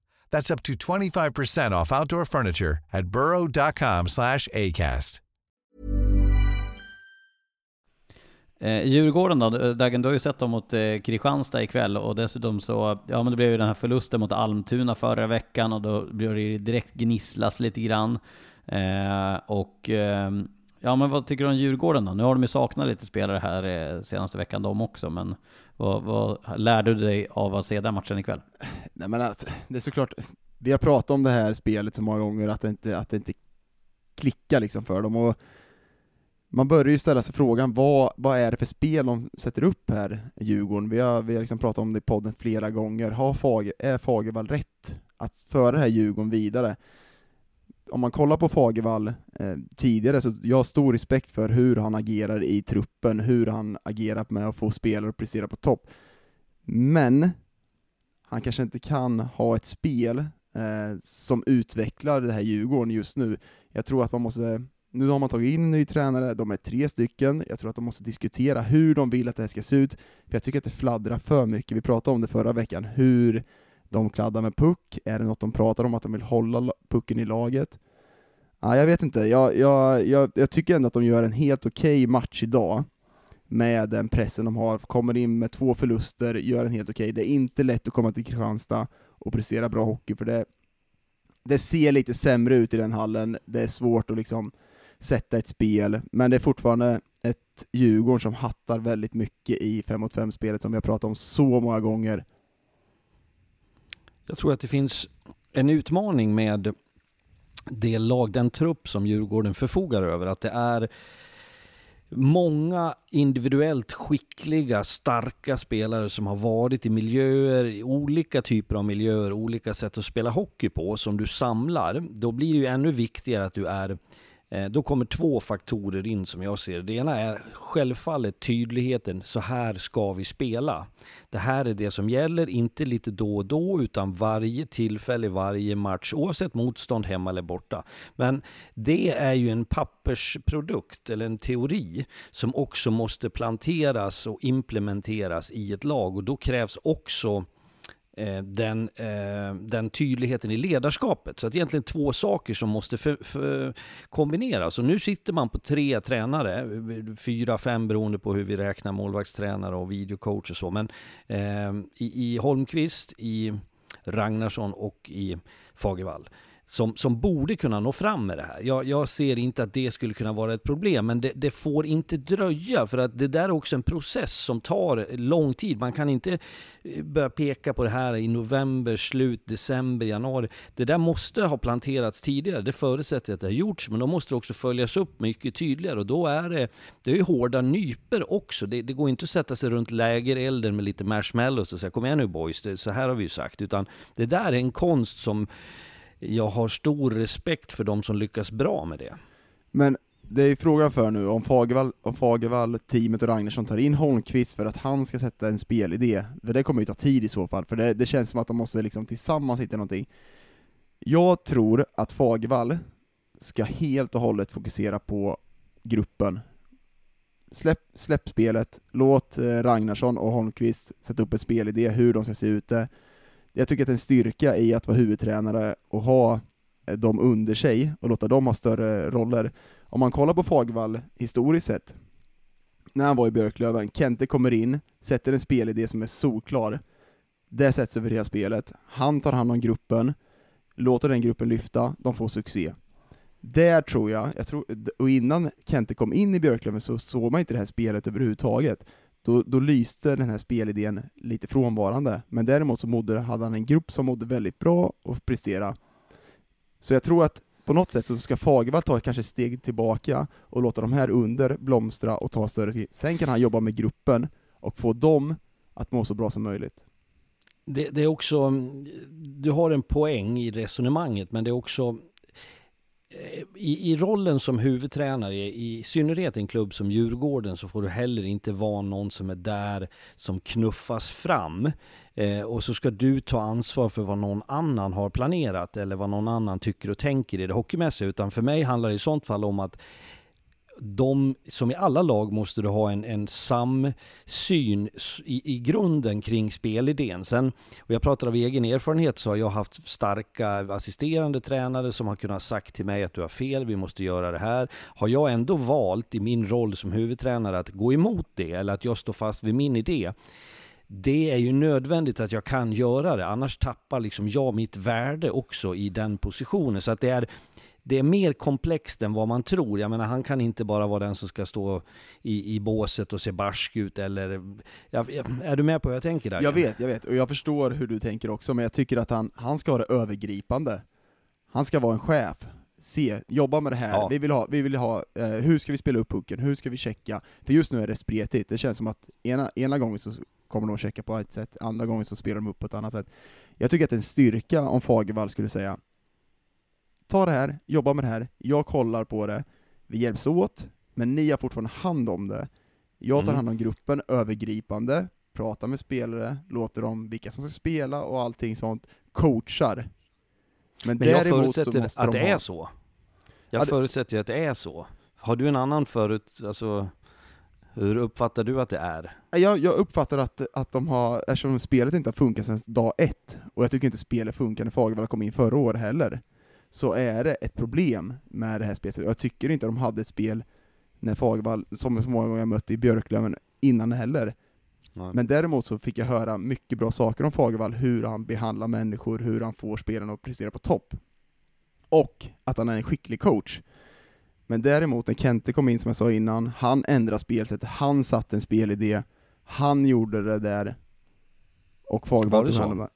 Speaker 4: That's up to 25% off outdoor furniture at burrow.com slash ACAST.
Speaker 1: Eh, Djurgården då, eh, Dagen, du har ju sett dem mot eh, Kristianstad ikväll och dessutom så, ja men det blev ju den här förlusten mot Almtuna förra veckan och då blev det ju direkt gnisslas lite grann. Eh, och eh, ja men vad tycker du om Djurgården då? Nu har de ju saknat lite spelare här eh, senaste veckan de också, men vad, vad lärde du dig av att se den matchen ikväll?
Speaker 3: Nej men alltså, det är såklart, vi har pratat om det här spelet så många gånger, att det inte, att det inte klickar liksom för dem, och man börjar ju ställa sig frågan, vad, vad är det för spel de sätter upp här i Djurgården? Vi har, vi har liksom pratat om det i podden flera gånger, har Fager, är Fagervall rätt att föra det här Djurgården vidare? Om man kollar på Fagervall eh, tidigare, så jag har stor respekt för hur han agerar i truppen, hur han agerar med att få spelare att prestera på topp. Men han kanske inte kan ha ett spel eh, som utvecklar det här Djurgården just nu. Jag tror att man måste nu har man tagit in en ny tränare, de är tre stycken, jag tror att de måste diskutera hur de vill att det här ska se ut, för jag tycker att det fladdrar för mycket. Vi pratade om det förra veckan, hur de kladdar med puck, är det något de pratar om, att de vill hålla pucken i laget? Ah, jag vet inte, jag, jag, jag, jag tycker ändå att de gör en helt okej okay match idag, med den pressen de har, kommer in med två förluster, gör en helt okej. Okay. Det är inte lätt att komma till Kristianstad och prestera bra hockey, för det, det ser lite sämre ut i den hallen, det är svårt att liksom sätta ett spel, men det är fortfarande ett Djurgården som hattar väldigt mycket i 5 mot 5-spelet som vi har pratat om så många gånger.
Speaker 2: Jag tror att det finns en utmaning med det lag, den trupp som Djurgården förfogar över, att det är många individuellt skickliga, starka spelare som har varit i miljöer, i olika typer av miljöer, olika sätt att spela hockey på, som du samlar. Då blir det ju ännu viktigare att du är Eh, då kommer två faktorer in som jag ser det. Det ena är självfallet tydligheten, så här ska vi spela. Det här är det som gäller, inte lite då och då, utan varje tillfälle, varje match, oavsett motstånd hemma eller borta. Men det är ju en pappersprodukt, eller en teori, som också måste planteras och implementeras i ett lag. Och då krävs också Eh, den, eh, den tydligheten i ledarskapet. Så att egentligen två saker som måste för, för kombineras. Och nu sitter man på tre tränare, fyra, fem beroende på hur vi räknar målvaktstränare och videocoach och så. Men eh, i, i Holmqvist, i Ragnarsson och i Fagervall som, som borde kunna nå fram med det här. Jag, jag ser inte att det skulle kunna vara ett problem, men det, det, får inte dröja, för att det där är också en process som tar lång tid. Man kan inte eh, börja peka på det här i november, slut, december, januari. Det där måste ha planterats tidigare. Det förutsätter att det har gjorts, men då måste det också följas upp mycket tydligare och då är det, det är ju hårda nyper också. Det, det går inte att sätta sig runt lägerelden med lite marshmallows och säga kom igen nu boys, det, så här har vi ju sagt, utan det där är en konst som jag har stor respekt för de som lyckas bra med det.
Speaker 3: Men det är frågan för nu, om Fagervall, om Fagervall, teamet och Ragnarsson tar in Holmqvist för att han ska sätta en spelidé, för det kommer ju ta tid i så fall, för det, det känns som att de måste liksom tillsammans hitta någonting. Jag tror att Fagervall ska helt och hållet fokusera på gruppen. Släpp, släpp spelet, låt eh, Ragnarsson och Holmqvist sätta upp en spelidé, hur de ska se ut det jag tycker att det är en styrka i att vara huvudtränare och ha eh, dem under sig och låta dem ha större roller. Om man kollar på Fagvall historiskt sett, när han var i Björklöven, Kente kommer in, sätter en spelidé som är solklar, det sätts över hela spelet, han tar hand om gruppen, låter den gruppen lyfta, de får succé. Där tror jag, jag tror, och innan Kente kom in i Björklöven så såg man inte det här spelet överhuvudtaget då, då lyste den här spelidén lite frånvarande. Men däremot så mådde, hade han en grupp som mådde väldigt bra och prestera. Så jag tror att på något sätt så ska Fagervall ta kanske ett steg tillbaka och låta de här under blomstra och ta större tid. Sen kan han jobba med gruppen och få dem att må så bra som möjligt.
Speaker 2: Det, det är också, du har en poäng i resonemanget, men det är också Eh, i, I rollen som huvudtränare, i synnerhet i en klubb som Djurgården, så får du heller inte vara någon som är där som knuffas fram. Eh, och så ska du ta ansvar för vad någon annan har planerat eller vad någon annan tycker och tänker i det hockeymässiga. Utan för mig handlar det i sånt fall om att de, som i alla lag, måste du ha en, en samsyn i, i grunden kring spelidén. Sen, och jag pratar av egen erfarenhet, så har jag haft starka assisterande tränare som har kunnat sagt till mig att du har fel, vi måste göra det här. Har jag ändå valt i min roll som huvudtränare att gå emot det, eller att jag står fast vid min idé, det är ju nödvändigt att jag kan göra det, annars tappar liksom jag mitt värde också i den positionen. Så att det är, det är mer komplext än vad man tror. Jag menar, han kan inte bara vara den som ska stå i, i båset och se barsk ut eller... Ja, är du med på vad jag tänker där?
Speaker 3: Jag vet, jag vet, och jag förstår hur du tänker också, men jag tycker att han, han ska ha det övergripande. Han ska vara en chef. Se, jobba med det här, ja. vi vill ha, vi vill ha eh, hur ska vi spela upp pucken, hur ska vi checka? För just nu är det spretigt, det känns som att ena, ena gången så kommer de att checka på ett sätt, andra gången så spelar de upp på ett annat sätt. Jag tycker att det är en styrka om Fagervall skulle säga ta det här, jobba med det här, jag kollar på det, vi hjälps åt, men ni har fortfarande hand om det. Jag tar mm. hand om gruppen övergripande, pratar med spelare, låter dem vilka som ska spela och allting sånt, coachar.
Speaker 2: Men, men jag förutsätter att det är så. Jag förutsätter att det är så. Har du en annan förut, alltså hur uppfattar du att det är?
Speaker 3: Jag, jag uppfattar att, att de har, eftersom spelet inte har funkat sedan dag ett, och jag tycker inte spelet funkar när Fagervall kom in förra året heller, så är det ett problem med det här spelet. Jag tycker inte de hade ett spel när Fagervall, som så många gånger jag mött i Björklöven, innan heller. Nej. Men däremot så fick jag höra mycket bra saker om Fagervall, hur han behandlar människor, hur han får spelarna att prestera på topp. Och att han är en skicklig coach. Men däremot när Kente kom in, som jag sa innan, han ändrade spelsättet, han satte en spelidé, han gjorde det där, och Fagervall tog hand om det.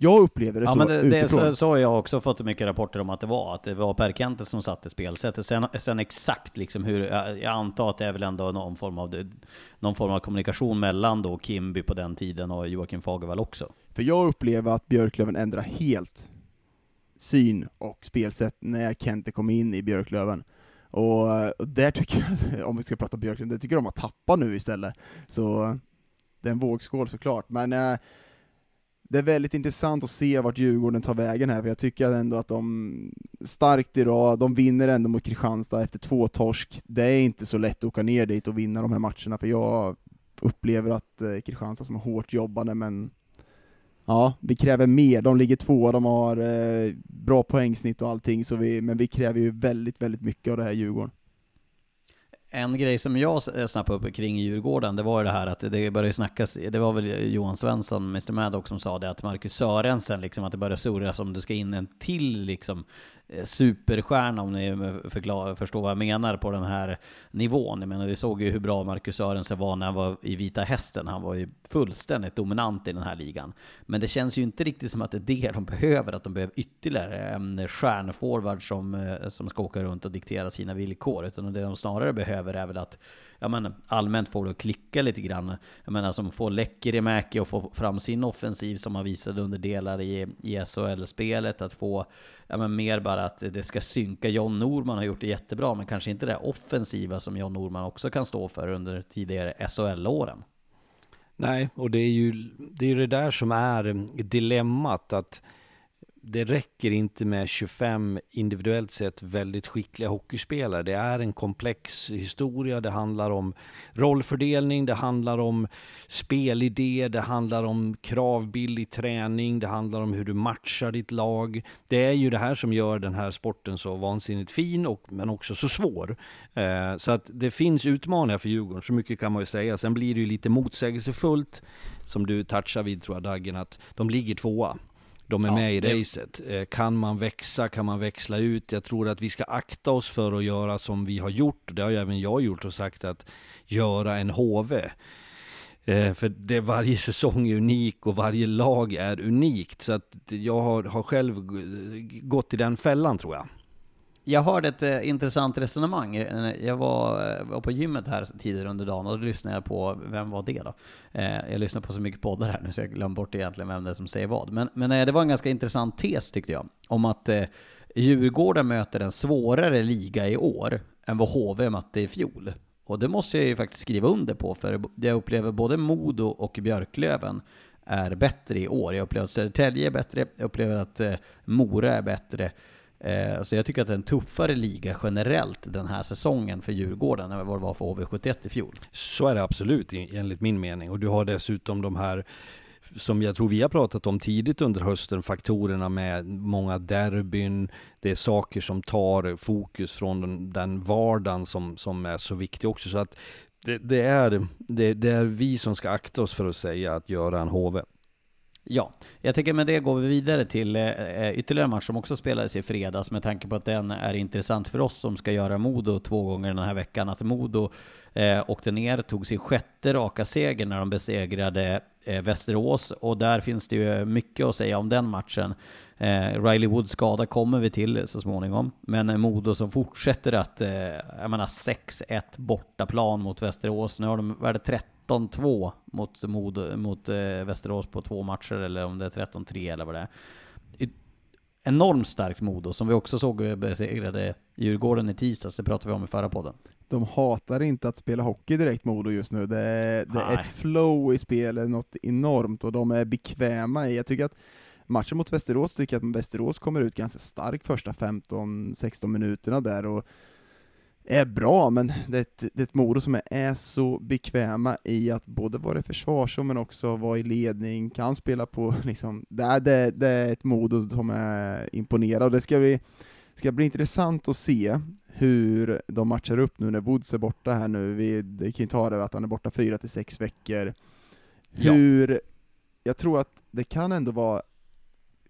Speaker 3: Jag upplever det ja, så
Speaker 1: men det, utifrån.
Speaker 3: Det, så,
Speaker 1: så har jag också fått mycket rapporter om att det var, att det var Per som satte spelsättet. Sen, sen exakt liksom hur, jag antar att det är väl ändå någon form av, någon form av kommunikation mellan då Kimby på den tiden och Joakim Fagervall också.
Speaker 3: För jag upplever att Björklöven ändrar helt syn och spelsätt när Kente kom in i Björklöven. Och, och där tycker jag, om vi ska prata Björklöven, det tycker jag de har tappat nu istället. Så det är en vågskål såklart. Men äh, det är väldigt intressant att se vart Djurgården tar vägen här, för jag tycker ändå att de starkt idag, de vinner ändå mot Kristianstad efter två torsk. Det är inte så lätt att åka ner dit och vinna de här matcherna, för jag upplever att eh, Kristianstad som är hårt jobbande, men ja, vi kräver mer. De ligger två, de har eh, bra poängsnitt och allting, så vi, men vi kräver ju väldigt, väldigt mycket av det här Djurgården.
Speaker 1: En grej som jag eh, snappade upp kring Djurgården, det var ju det här att det började snackas, det var väl Johan Svensson, Mr Maddox, som sa det, att Marcus Sörensen, liksom att det började surras om det ska in en till liksom Eh, superstjärna om ni förklar, förstår vad jag menar på den här nivån. Jag menar, vi såg ju hur bra Marcus Sörensen var när han var i Vita Hästen. Han var ju fullständigt dominant i den här ligan. Men det känns ju inte riktigt som att det är det de behöver, att de behöver ytterligare en stjärnforward som, eh, som ska åka runt och diktera sina villkor. Utan det de snarare behöver är väl att ja, men, allmänt får det att klicka lite grann. Jag menar som får Lekkerimäki och få fram sin offensiv som han visade under delar i, i SHL-spelet. Att få ja, men, mer bara att det ska synka. John Norman har gjort det jättebra, men kanske inte det offensiva som John Norman också kan stå för under tidigare SHL-åren.
Speaker 2: Nej, och det är ju det, är det där som är dilemmat. att det räcker inte med 25 individuellt sett väldigt skickliga hockeyspelare. Det är en komplex historia. Det handlar om rollfördelning, det handlar om spelidé, det handlar om kravbild i träning, det handlar om hur du matchar ditt lag. Det är ju det här som gör den här sporten så vansinnigt fin, och, men också så svår. Eh, så att det finns utmaningar för Djurgården, så mycket kan man ju säga. Sen blir det ju lite motsägelsefullt, som du touchar vid tror jag Daggen, att de ligger tvåa. De är ja, med i racet. Eh, kan man växa, kan man växla ut? Jag tror att vi ska akta oss för att göra som vi har gjort. Det har ju även jag gjort och sagt att göra en HV. Eh, för det, varje säsong är unik och varje lag är unikt. Så att jag har, har själv gått i den fällan tror jag.
Speaker 1: Jag hörde ett eh, intressant resonemang. Eh, jag var, eh, var på gymmet här tidigare under dagen och då lyssnade jag på, vem var det då? Eh, jag lyssnar på så mycket poddar här nu så jag glömmer bort egentligen vem det är som säger vad. Men, men eh, det var en ganska intressant tes tyckte jag. Om att eh, Djurgården möter en svårare liga i år än vad HV mötte i fjol. Och det måste jag ju faktiskt skriva under på, för jag upplever både Modo och Björklöven är bättre i år. Jag upplever att Södertälje är bättre, jag upplever att eh, Mora är bättre. Eh, så jag tycker att det är en tuffare liga generellt den här säsongen för Djurgården än vad det var för HV71 i fjol.
Speaker 2: Så är det absolut enligt min mening. Och du har dessutom de här som jag tror vi har pratat om tidigt under hösten, faktorerna med många derbyn, det är saker som tar fokus från den, den vardagen som, som är så viktig också. Så att det, det, är, det, det är vi som ska akta oss för att säga att göra en HV.
Speaker 1: Ja, jag tänker med det går vi vidare till eh, eh, ytterligare en match som också spelades i fredags med tanke på att den är intressant för oss som ska göra Modo två gånger den här veckan. Att Modo eh, åkte ner, tog sin sjätte raka seger när de besegrade eh, Västerås och där finns det ju mycket att säga om den matchen. Eh, Riley Woods skada kommer vi till så småningom, men Modo som fortsätter att, eh, jag menar 6-1 bortaplan mot Västerås. Nu har de, vad är det, 13-2 mot, Modo, mot eh, Västerås på två matcher, eller om det är 13-3 eller vad det är. Enormt starkt Modo, som vi också såg eh, besegrade Djurgården i tisdags, det pratade vi om i förra podden.
Speaker 3: De hatar inte att spela hockey direkt, Modo, just nu. Det är, det är ett flow i spelet, något enormt, och de är bekväma i. Jag tycker att matchen mot Västerås, tycker jag att Västerås kommer ut ganska starkt första 15-16 minuterna där, och är bra, men det är ett, det är ett Modo som är, är så bekväma i att både vara i försvarszon men också vara i ledning, kan spela på liksom, det är, det, det är ett Modo som är imponerad, det ska bli, ska bli intressant att se hur de matchar upp nu när Woods är borta här nu, vi det kan ju ta det att han är borta fyra till sex veckor.
Speaker 1: Ja.
Speaker 3: Hur, jag tror att det kan ändå vara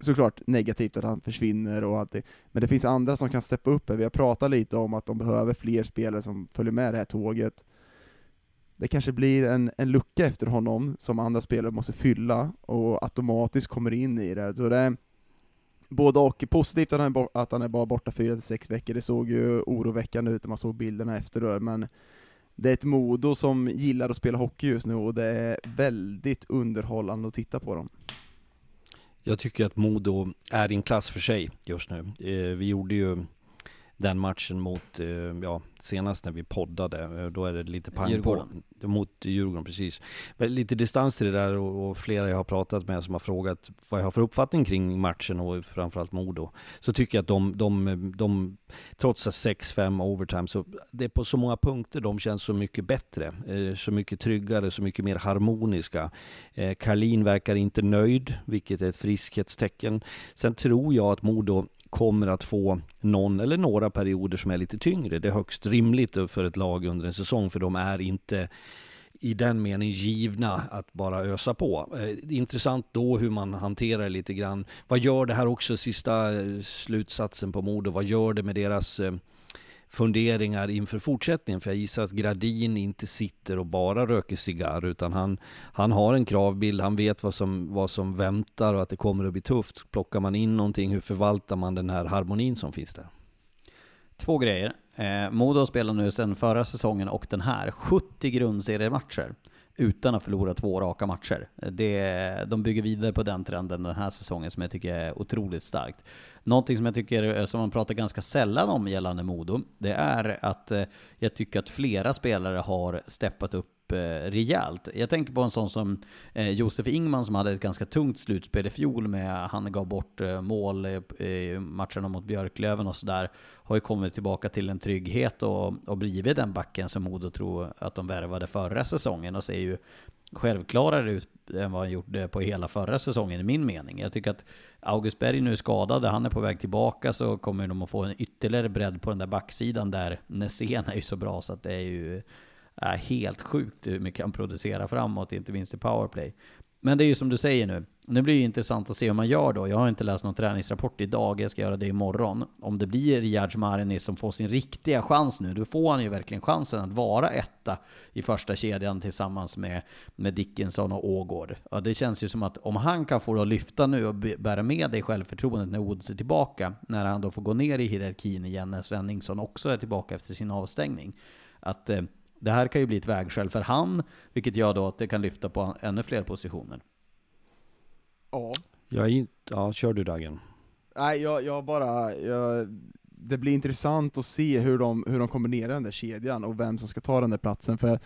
Speaker 3: såklart negativt att han försvinner och allt det, men det finns andra som kan steppa upp här. Vi har pratat lite om att de behöver fler spelare som följer med det här tåget. Det kanske blir en, en lucka efter honom som andra spelare måste fylla och automatiskt kommer in i det. Så det är både och. Positivt att han är, att han är bara borta fyra till sex veckor, det såg ju oroväckande ut när man såg bilderna efter det, men det är ett Modo som gillar att spela hockey just nu och det är väldigt underhållande att titta på dem.
Speaker 2: Jag tycker att Modo är i en klass för sig just nu. Eh, vi gjorde ju den matchen mot, eh, ja, senast när vi poddade, eh, då är det lite pang
Speaker 1: Djurgården.
Speaker 2: på. Mot Djurgården, precis. Men lite distans till det där och, och flera jag har pratat med som har frågat vad jag har för uppfattning kring matchen och framförallt Modo. Så tycker jag att de, de, de trots att 6-5 overtime, så det är på så många punkter de känns så mycket bättre. Eh, Så mycket tryggare, så mycket mer harmoniska. Karlin verkar inte nöjd, vilket är ett friskhetstecken. Sen tror jag att Modo kommer att få någon eller några perioder som är lite tyngre. Det är högst rimligt för ett lag under en säsong, för de är inte i den meningen givna att bara ösa på. Eh, intressant då hur man hanterar det lite grann. Vad gör det här också, sista eh, slutsatsen på Modo, vad gör det med deras eh, funderingar inför fortsättningen? För jag gissar att Gradin inte sitter och bara röker cigarr, utan han, han har en kravbild, han vet vad som, vad som väntar och att det kommer att bli tufft. Plockar man in någonting, hur förvaltar man den här harmonin som finns där?
Speaker 1: Två grejer. Eh, Modo spelar nu sedan förra säsongen och den här 70 grundseriematcher utan att förlora två raka matcher. Det, de bygger vidare på den trenden den här säsongen som jag tycker är otroligt starkt. Någonting som jag tycker, eh, som man pratar ganska sällan om gällande Modo, det är att eh, jag tycker att flera spelare har steppat upp eh, rejält. Jag tänker på en sån som eh, Josef Ingman som hade ett ganska tungt slutspel i fjol med, han gav bort eh, mål i, i matcherna mot Björklöven och sådär. Har ju kommit tillbaka till en trygghet och, och blivit den backen som Modo tror att de värvade förra säsongen och ser ju självklarare ut än vad han gjorde på hela förra säsongen i min mening. Jag tycker att August Berg nu är skadad, han är på väg tillbaka så kommer de att få en ytterligare bredd på den där backsidan där Nässén är ju så bra så att det är ju är helt sjukt hur mycket han producerar framåt, inte minst i powerplay. Men det är ju som du säger nu, nu blir det intressant att se hur man gör då. Jag har inte läst någon träningsrapport idag, jag ska göra det imorgon. Om det blir Riyadj Mahrez som får sin riktiga chans nu, då får han ju verkligen chansen att vara etta i första kedjan tillsammans med, med Dickinson och Ågård. Ja, det känns ju som att om han kan få det att lyfta nu och bära med dig självförtroendet när Woods är tillbaka, när han då får gå ner i hierarkin igen när Svenningsson också är tillbaka efter sin avstängning. Att eh, det här kan ju bli ett vägskäl för han, vilket gör då att det kan lyfta på ännu fler positioner.
Speaker 3: Ja.
Speaker 2: Jag är ja, kör du Dagen.
Speaker 3: Nej, jag, jag bara... Jag, det blir intressant att se hur de, hur de kombinerar den där kedjan och vem som ska ta den där platsen. För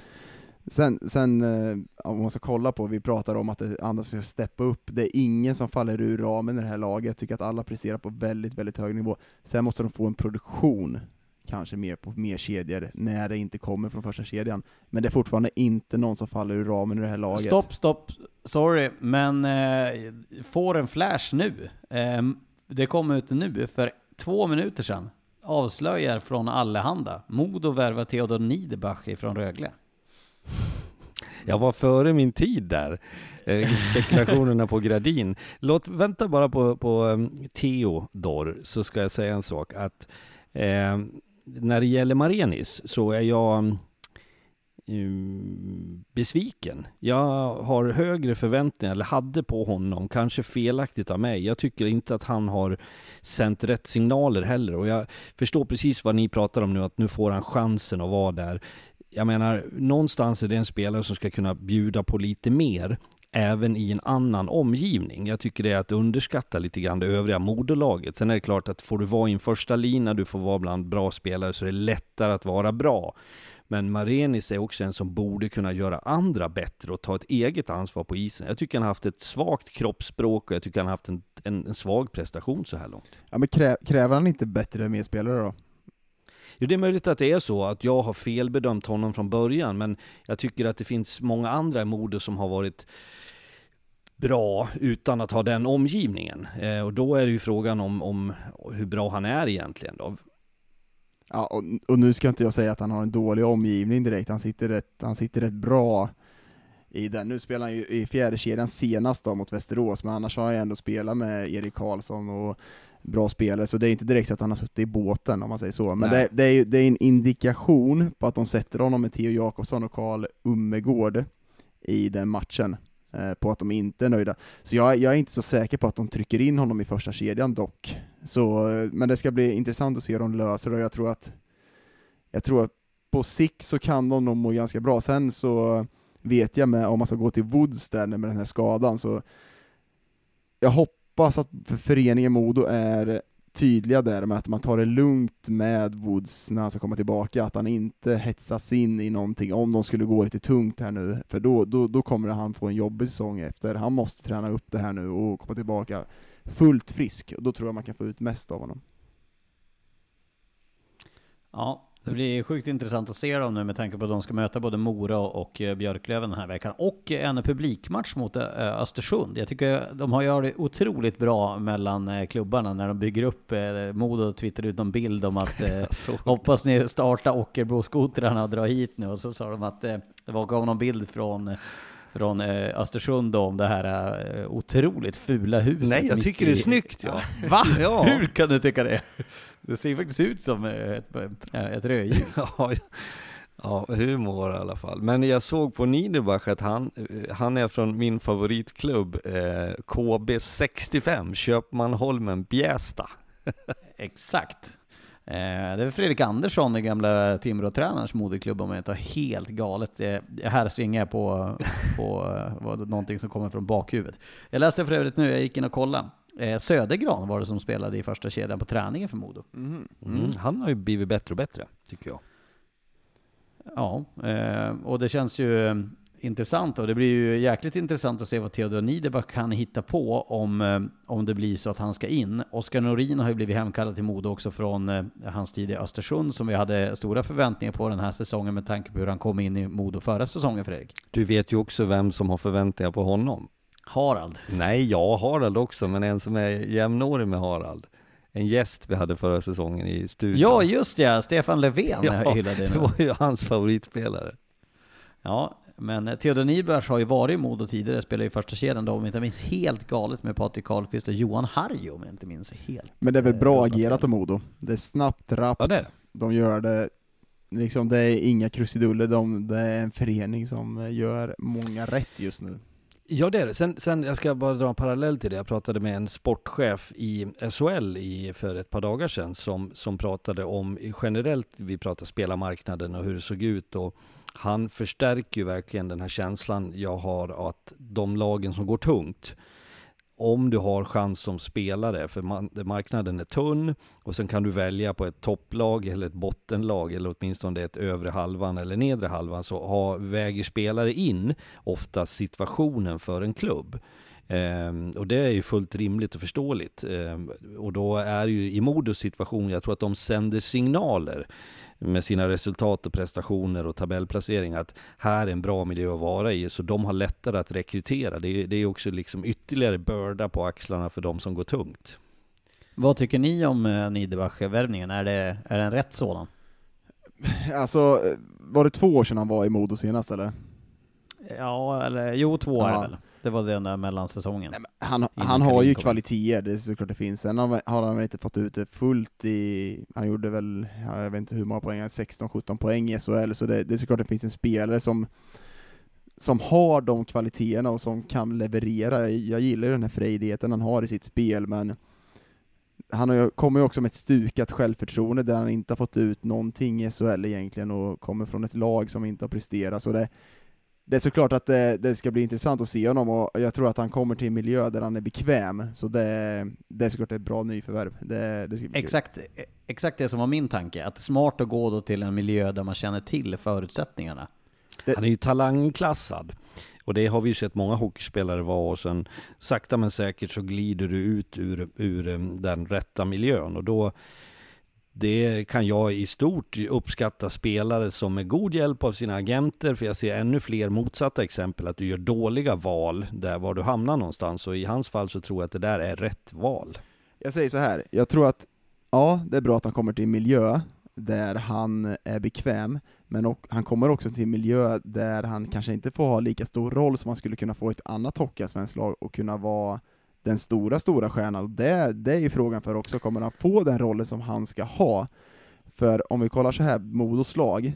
Speaker 3: sen, sen eh, om man ska kolla på, vi pratar om att det andra ska steppa upp, det är ingen som faller ur ramen i det här laget, jag tycker att alla presterar på väldigt, väldigt hög nivå. Sen måste de få en produktion kanske mer på mer kedjor när det inte kommer från första kedjan. Men det är fortfarande inte någon som faller ur ramen i det här laget.
Speaker 1: Stopp, stopp, sorry, men eh, får en flash nu. Eh, det kom ut nu för två minuter sedan. Avslöjar från Allehanda. Modo värvar Theodor Niederbach från Rögle.
Speaker 2: Jag var före min tid där, eh, spekulationerna på Gradin. Låt, vänta bara på, på um, Theodor, så ska jag säga en sak. Att eh, när det gäller Marenis så är jag mm, besviken. Jag har högre förväntningar, eller hade på honom, kanske felaktigt av mig. Jag tycker inte att han har sänt rätt signaler heller. Och jag förstår precis vad ni pratar om nu, att nu får han chansen att vara där. Jag menar, någonstans är det en spelare som ska kunna bjuda på lite mer även i en annan omgivning. Jag tycker det är att underskatta lite grann det övriga moderlaget. Sen är det klart att får du vara i en första lina, du får vara bland bra spelare, så är det lättare att vara bra. Men Marenis är också en som borde kunna göra andra bättre och ta ett eget ansvar på isen. Jag tycker han har haft ett svagt kroppsspråk och jag tycker han har haft en, en, en svag prestation så här långt.
Speaker 3: Ja men krä, kräver han inte bättre medspelare då?
Speaker 2: Jo, det är möjligt att det är så att jag har felbedömt honom från början, men jag tycker att det finns många andra i Modo som har varit bra utan att ha den omgivningen. Eh, och då är det ju frågan om, om hur bra han är egentligen då.
Speaker 3: Ja, och, och, nu ska inte jag säga att han har en dålig omgivning direkt, han sitter rätt, han sitter rätt bra i den. Nu spelar han ju i fjärde kedjan senast då mot Västerås, men annars har han ju ändå spelat med Erik Karlsson och bra spelare, så det är inte direkt så att han har suttit i båten om man säger så. Men det, det, är det är en indikation på att de sätter honom med Theo Jakobsson och Karl Ummegård i den matchen. Eh, på att de inte är nöjda. Så jag, jag, är inte så säker på att de trycker in honom i första kedjan dock. Så, eh, men det ska bli intressant att se hur de löser det, jag tror att jag tror att på sikt så kan de nog må ganska bra. Sen så vet jag med, om man ska gå till Woods där med den här skadan, så jag hoppas Hoppas att föreningen Modo är tydliga där med att man tar det lugnt med Woods när han ska komma tillbaka, att han inte hetsas in i någonting om de skulle gå lite tungt här nu, för då, då, då kommer han få en jobbig säsong efter. Han måste träna upp det här nu och komma tillbaka fullt frisk, och då tror jag man kan få ut mest av honom.
Speaker 1: Ja, det blir sjukt intressant att se dem nu med tanke på att de ska möta både Mora och eh, Björklöven den här veckan. Och en publikmatch mot eh, Östersund. Jag tycker de har gjort det otroligt bra mellan eh, klubbarna när de bygger upp. Modo twittrar ut någon bild om att hoppas ni startar Ockerbro-skotrarna och drar hit nu. Och så sa de att det var någon bild från från Östersund om det här otroligt fula huset.
Speaker 2: Nej, jag tycker i... det är snyggt ja.
Speaker 1: Va? Ja. Hur kan du tycka det? Det ser faktiskt ut som ett, ett rödljus.
Speaker 2: ja, ja, humor i alla fall. Men jag såg på Niederbach att han, han är från min favoritklubb, eh, KB65, Köpmanholmen Bjästa.
Speaker 1: Exakt. Eh, det är Fredrik Andersson, den gamla Timrå-tränarens moderklubb om jag inte har helt galet. Eh, här svingar jag på, på eh, någonting som kommer från bakhuvudet. Jag läste för övrigt nu, jag gick in och kollade. Södergran var det som spelade i första kedjan på träningen för Modo.
Speaker 2: Mm. Mm. Han har ju blivit bättre och bättre, tycker jag.
Speaker 1: Ja, och det känns ju intressant och det blir ju jäkligt intressant att se vad Theodor Niederbach kan hitta på om, eh, om det blir så att han ska in. Oskar Norin har ju blivit hemkallad till Modo också från eh, hans tid i Östersund som vi hade stora förväntningar på den här säsongen med tanke på hur han kom in i Modo förra säsongen, Fredrik.
Speaker 2: Du vet ju också vem som har förväntningar på honom.
Speaker 1: Harald?
Speaker 2: Nej, ja, Harald också, men en som är jämnårig med Harald. En gäst vi hade förra säsongen i studion.
Speaker 1: Ja, just ja, Stefan Löfven
Speaker 2: ja, hyllade det var ju hans favoritspelare.
Speaker 1: Ja, Men eh, Theodor Nybergs har ju varit i Modo tidigare, spelar i första kedjan då, om jag inte minns helt galet med Patrik Karlqvist och Johan Harjo, om jag inte minns helt.
Speaker 3: Men det är väl
Speaker 1: eh,
Speaker 3: bra
Speaker 1: rullat
Speaker 3: agerat av Modo. Det är snabbt, rappt,
Speaker 2: Ja, det
Speaker 3: de gör det, liksom det är inga krusiduller, de, det är en förening som gör många rätt just nu.
Speaker 2: Ja det är det. Sen, sen, jag ska bara dra en parallell till det. Jag pratade med en sportchef i SHL i, för ett par dagar sedan som, som pratade om generellt, vi pratar spelarmarknaden och hur det såg ut och han förstärker ju verkligen den här känslan jag har att de lagen som går tungt, om du har chans som spelare, för man, marknaden är tunn och sen kan du välja på ett topplag eller ett bottenlag eller åtminstone ett övre halvan eller nedre halvan så har, väger spelare in ofta situationen för en klubb. Ehm, och det är ju fullt rimligt och förståeligt. Ehm, och då är ju i Modos situation, jag tror att de sänder signaler med sina resultat och prestationer och tabellplacering att här är en bra miljö att vara i, så de har lättare att rekrytera. Det är, det är också liksom ytterligare börda på axlarna för de som går tungt.
Speaker 1: Vad tycker ni om eh, Niederbach-värvningen? Är det, är det en rätt sådan?
Speaker 3: Alltså, var det två år sedan han var i Modo senast eller?
Speaker 1: Ja, eller jo, två är det väl. Det var den där mellansäsongen.
Speaker 3: Nej, han, han har ju kvaliteter, det är såklart det finns. Sen har, han inte fått ut det fullt i, han gjorde väl, ja, jag vet inte hur många poäng, 16-17 poäng i SHL, så det, det är såklart det finns en spelare som, som har de kvaliteterna och som kan leverera. Jag gillar ju den här frejdigheten han har i sitt spel, men han har ju, kommer ju också med ett stukat självförtroende där han inte har fått ut någonting i SHL egentligen och kommer från ett lag som inte har presterat. Så det, det är såklart att det, det ska bli intressant att se honom och jag tror att han kommer till en miljö där han är bekväm, så det, det är såklart ett bra nyförvärv. Det, det kul.
Speaker 1: Exakt, exakt det som var min tanke. Att det är smart att gå då till en miljö där man känner till förutsättningarna.
Speaker 2: Han är ju talangklassad. Och det har vi ju sett många hockeyspelare vara och sen sakta men säkert så glider du ut ur, ur eh, den rätta miljön och då det kan jag i stort uppskatta spelare som med god hjälp av sina agenter, för jag ser ännu fler motsatta exempel, att du gör dåliga val där var du hamnar någonstans. Och i hans fall så tror jag att det där är rätt val.
Speaker 3: Jag säger så här, jag tror att, ja, det är bra att han kommer till en miljö där han är bekväm, men och, han kommer också till en miljö där han kanske inte får ha lika stor roll som han skulle kunna få i ett annat hockeyallsvenskt lag och kunna vara den stora, stora stjärnan. Det, det är ju frågan för också, kommer han få den rollen som han ska ha? För om vi kollar så här, Modos lag,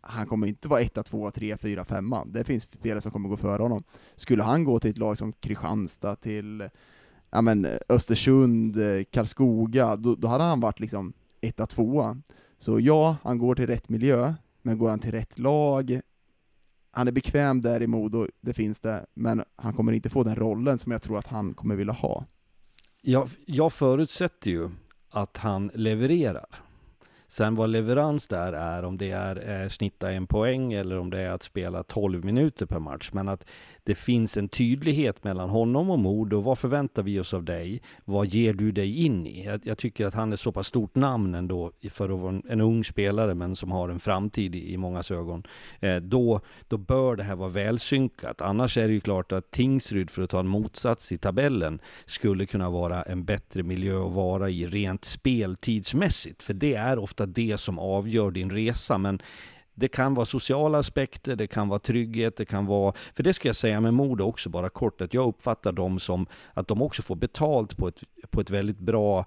Speaker 3: han kommer inte vara etta, tvåa, tre, fyra, femma. Det finns spelare som kommer gå före honom. Skulle han gå till ett lag som Kristianstad, till ja, men, Östersund, Karlskoga, då, då hade han varit liksom etta, tvåa. Så ja, han går till rätt miljö, men går han till rätt lag, han är bekväm där i Modo, det finns det, men han kommer inte få den rollen som jag tror att han kommer vilja ha.
Speaker 2: Jag, jag förutsätter ju att han levererar. Sen vad leverans där är, om det är eh, snitta en poäng eller om det är att spela 12 minuter per match. Men att det finns en tydlighet mellan honom och Modo. Vad förväntar vi oss av dig? Vad ger du dig in i? Jag, jag tycker att han är så pass stort namn ändå för att vara en, en ung spelare men som har en framtid i, i mångas ögon. Eh, då, då bör det här vara välsynkat. Annars är det ju klart att Tingsryd, för att ta en motsats i tabellen, skulle kunna vara en bättre miljö att vara i rent speltidsmässigt. För det är ofta det som avgör din resa. Men det kan vara sociala aspekter, det kan vara trygghet, det kan vara... För det ska jag säga med mode också, bara kort, att jag uppfattar dem som att de också får betalt på ett, på ett väldigt bra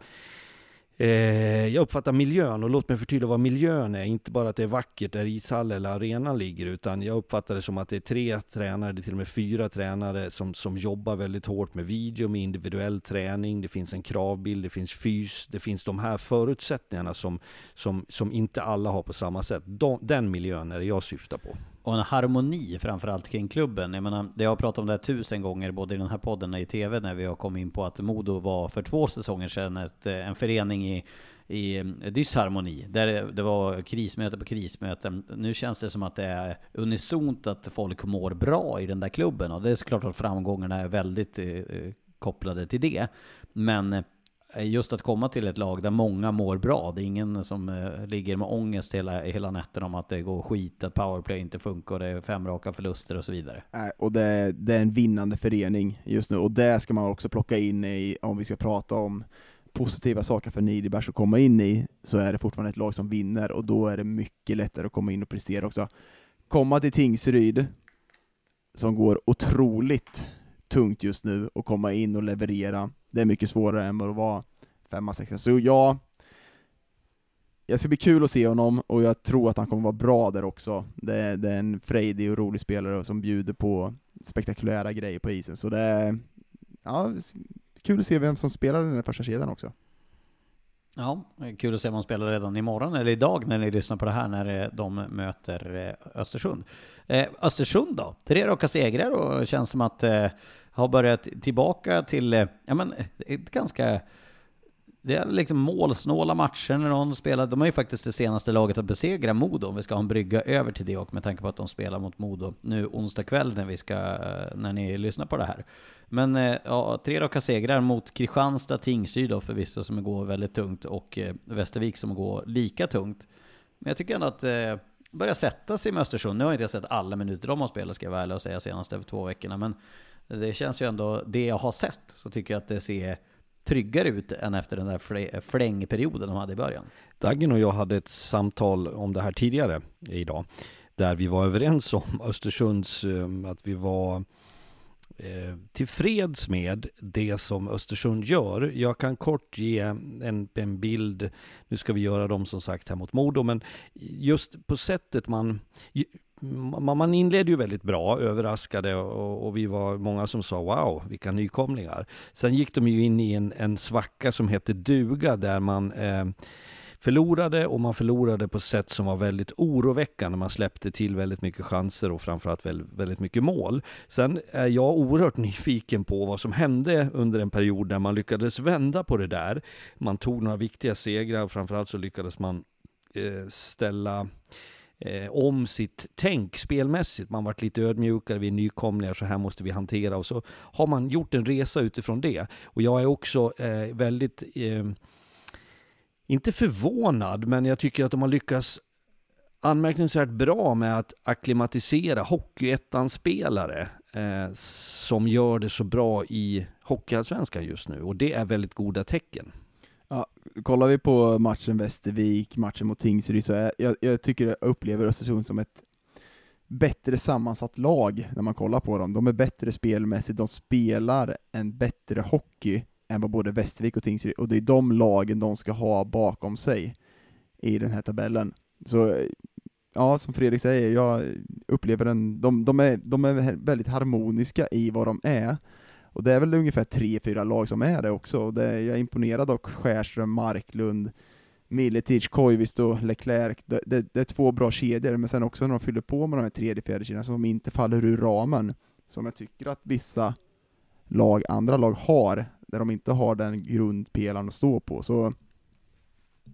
Speaker 2: Eh, jag uppfattar miljön, och låt mig förtydliga vad miljön är. Inte bara att det är vackert där ishall eller arenan ligger, utan jag uppfattar det som att det är tre tränare, det är till och med fyra tränare som, som jobbar väldigt hårt med video, med individuell träning. Det finns en kravbild, det finns fys, det finns de här förutsättningarna som, som, som inte alla har på samma sätt. De, den miljön är det jag syftar på.
Speaker 1: Och en harmoni framförallt kring klubben. Jag menar, det har jag pratat om det här tusen gånger, både i den här podden och i TV, när vi har kommit in på att Modo var för två säsonger sedan ett, eh, en förening i, i eh, dysharmoni. Där det, det var krismöte på krismöten. Nu känns det som att det är unisont att folk mår bra i den där klubben. Och det är såklart att framgångarna är väldigt eh, eh kopplade till det. Men eh, Eh, just att komma till ett lag där många mår bra. Det är ingen som eh, ligger med ångest hela, hela natten om att det går skit, att powerplay inte funkar och det är fem raka förluster och så vidare.
Speaker 3: Nej, och det, det är en vinnande förening just nu, och det ska man också plocka in i, om vi ska prata om positiva saker för Niederbach att komma in i, så är det fortfarande ett lag som vinner, och då är det mycket lättare att komma in och prestera också. Komma till Tingsryd, som går otroligt tungt just nu och komma in och leverera. Det är mycket svårare än vad det var femma, sexa. Så ja, det ska bli kul att se honom, och jag tror att han kommer vara bra där också. Det är, det är en frejdig och rolig spelare som bjuder på spektakulära grejer på isen, så det är ja, kul att se vem som spelar den första kedjan också.
Speaker 1: Ja, kul att se om de spelar redan imorgon eller idag när ni lyssnar på det här när eh, de möter eh, Östersund. Eh, Östersund då? Tre raka segrar och känns som att ha har börjat tillbaka till, ja men ett ganska det är liksom målsnåla matcher när de spelar. De är ju faktiskt det senaste laget att besegra Modo, om vi ska ha en brygga över till det och med tanke på att de spelar mot Modo nu onsdag kväll när vi ska, eh, när ni lyssnar på det här. Men eh, ja, tre raka segrar mot Kristianstad, Tingsryd då förvisso som går väldigt tungt och eh, Västervik som går lika tungt. Men jag tycker ändå att eh, börja sätta sig med Östersund. Nu har jag inte sett alla minuter de har spelat ska jag vara ärlig och säga senaste två veckorna, men det känns ju ändå, det jag har sett så tycker jag att det ser tryggare ut än efter den där flängperioden de hade i början.
Speaker 2: Daggen och jag hade ett samtal om det här tidigare idag, där vi var överens om Östersunds, eh, att vi var eh, tillfreds med det som Östersund gör. Jag kan kort ge en, en bild, nu ska vi göra dem som sagt här mot Modo, men just på sättet man man inledde ju väldigt bra, överraskade och, och, vi var många som sa wow, vilka nykomlingar. Sen gick de ju in i en, en svacka som hette duga där man eh, förlorade och man förlorade på sätt som var väldigt oroväckande. Man släppte till väldigt mycket chanser och framförallt väldigt, väldigt mycket mål. Sen är jag oerhört nyfiken på vad som hände under en period där man lyckades vända på det där. Man tog några viktiga segrar och framförallt så lyckades man eh, ställa eh, om sitt tänk spelmässigt. Man varit lite ödmjukare, vi är nykomlingar, så här måste vi hantera. Och så har man gjort en resa utifrån det. Och jag är också eh, väldigt, eh, inte förvånad, men jag tycker att de har lyckats anmärkningsvärt bra med att akklimatisera Hockeyettan-spelare eh, som gör det så bra i Hockeyallsvenskan just nu. Och det är väldigt goda tecken.
Speaker 3: Ja, kollar vi på matchen Västervik, matchen mot Tingsryd, så är, jag, jag tycker jag upplever Östersund som ett bättre sammansatt lag när man kollar på dem. De är bättre spelmässigt, de spelar en bättre hockey än vad både Västervik och Tingsryd, och det är de lagen de ska ha bakom sig i den här tabellen. Så ja, som Fredrik säger, jag upplever den, de, de, är, de är väldigt harmoniska i vad de är, och det är väl ungefär tre, fyra lag som är det också, och det, jag är imponerad av Skärström, Marklund, Miletic, Koivisto, Leclerc. Det, det, det, är två bra kedjor, men sen också när de fyller på med de här tredje, fjärde kedjorna som inte faller ur ramen, som jag tycker att vissa lag, andra lag har, där de inte har den grundpelaren att stå på. Så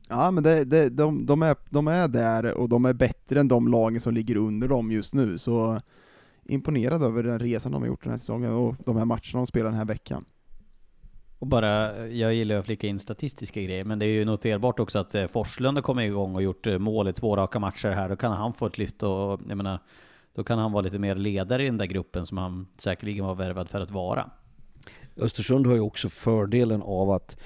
Speaker 3: Ja men det, det, de, de, är, de är där, och de är bättre än de lagen som ligger under dem just nu, så imponerad över den resan de har gjort den här säsongen och de här matcherna de spelar den här veckan.
Speaker 1: Och bara, jag gillar att flika in statistiska grejer, men det är ju noterbart också att eh, Forslund har kommit igång och gjort eh, mål i två raka matcher här. Då kan han få ett lyft och, jag menar, då kan han vara lite mer ledare i den där gruppen som han säkerligen var värvad för att vara.
Speaker 2: Östersund har ju också fördelen av att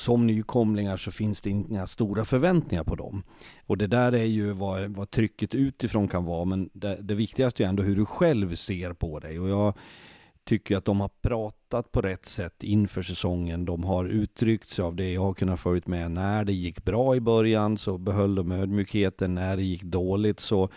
Speaker 2: som nykomlingar så finns det inga stora förväntningar på dem. Och det där är ju vad, vad trycket utifrån kan vara, men det, det viktigaste är ändå hur du själv ser på dig. Och jag tycker att de har pratat på rätt sätt inför säsongen. De har uttryckt sig av det jag har kunnat följa med. När det gick bra i början så behöll de ödmjukheten. När det gick dåligt så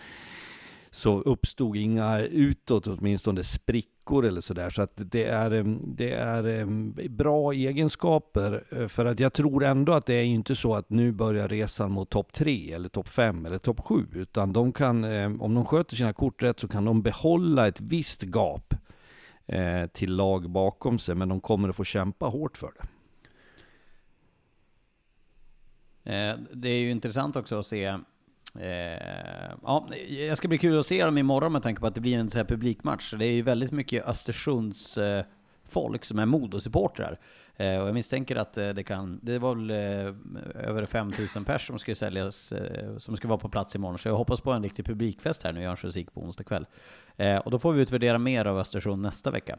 Speaker 2: så uppstod inga utåt åtminstone sprickor eller sådär. Så att det är, det är bra egenskaper. Eh, för att jag tror ändå att det är inte så att nu börjar resan mot topp tre eller topp fem eller topp sju. Utan de kan, om de sköter sina kort rätt så kan de behålla ett visst gap eh, till lag bakom sig. Men de kommer att få kämpa hårt för det.
Speaker 1: Eh, det är ju intressant också att se Eh, ja, jag ska bli kul att se dem imorgon med tanke på att det blir en sån här publikmatch. Det är ju väldigt mycket Östersunds eh, folk som är Modosupportrar. Eh, och jag misstänker att eh, det kan, det var väl eh, över 5000 pers som skulle säljas, eh, som ska vara på plats imorgon. Så jag hoppas på en riktig publikfest här nu i Örnsköldsvik på onsdag kväll. Eh, och då får vi utvärdera mer av Östersund nästa vecka.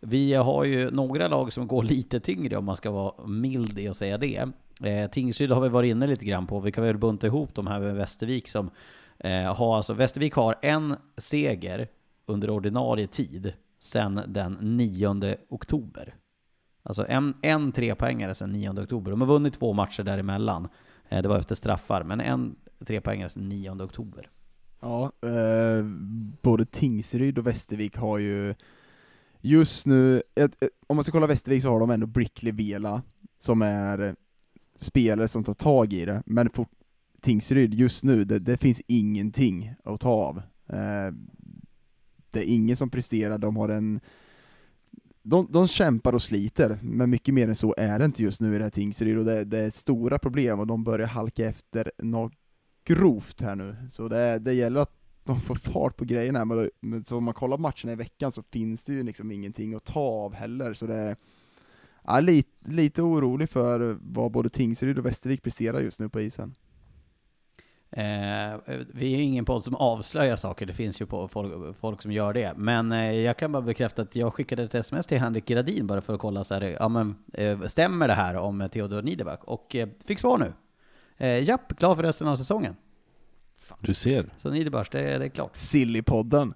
Speaker 1: Vi har ju några lag som går lite tyngre om man ska vara mild i att säga det. Eh, Tingsryd har vi varit inne lite grann på. Vi kan väl bunta ihop de här med Västervik som eh, har alltså, Västervik har en seger under ordinarie tid sedan den 9 oktober. Alltså en, en trepoängare sedan 9 oktober. De har vunnit två matcher däremellan. Eh, det var efter straffar, men en trepoängare sedan 9 oktober.
Speaker 3: Ja, eh, både Tingsryd och Västervik har ju just nu, ett, ett, om man ska kolla Västervik så har de ändå Brickley Vela, som är eh, spelare som tar tag i det, men for, Tingsryd just nu, det, det, finns ingenting att ta av. Eh, det är ingen som presterar, de har en de, de kämpar och sliter, men mycket mer än så är det inte just nu i det här Tingsryd, och det, det är stora problem och de börjar halka efter något grovt här nu. Så det, det gäller att de får fart på grejerna, men, men så om man kollar matcherna i veckan så finns det ju liksom ingenting att ta av heller, så det är ja, lite, lite orolig för vad både Tingsryd och Västervik presterar just nu på isen.
Speaker 1: Eh, vi är ju ingen podd som avslöjar saker, det finns ju på folk, folk som gör det. Men eh, jag kan bara bekräfta att jag skickade ett sms till Henrik Gradin bara för att kolla så här, ja men eh, stämmer det här om Theodor Niederbach? Och eh, fick svar nu. Eh, japp, klar för resten av säsongen.
Speaker 2: Du ser.
Speaker 1: Så Niederbach, det, det är klart.
Speaker 3: Sillypodden.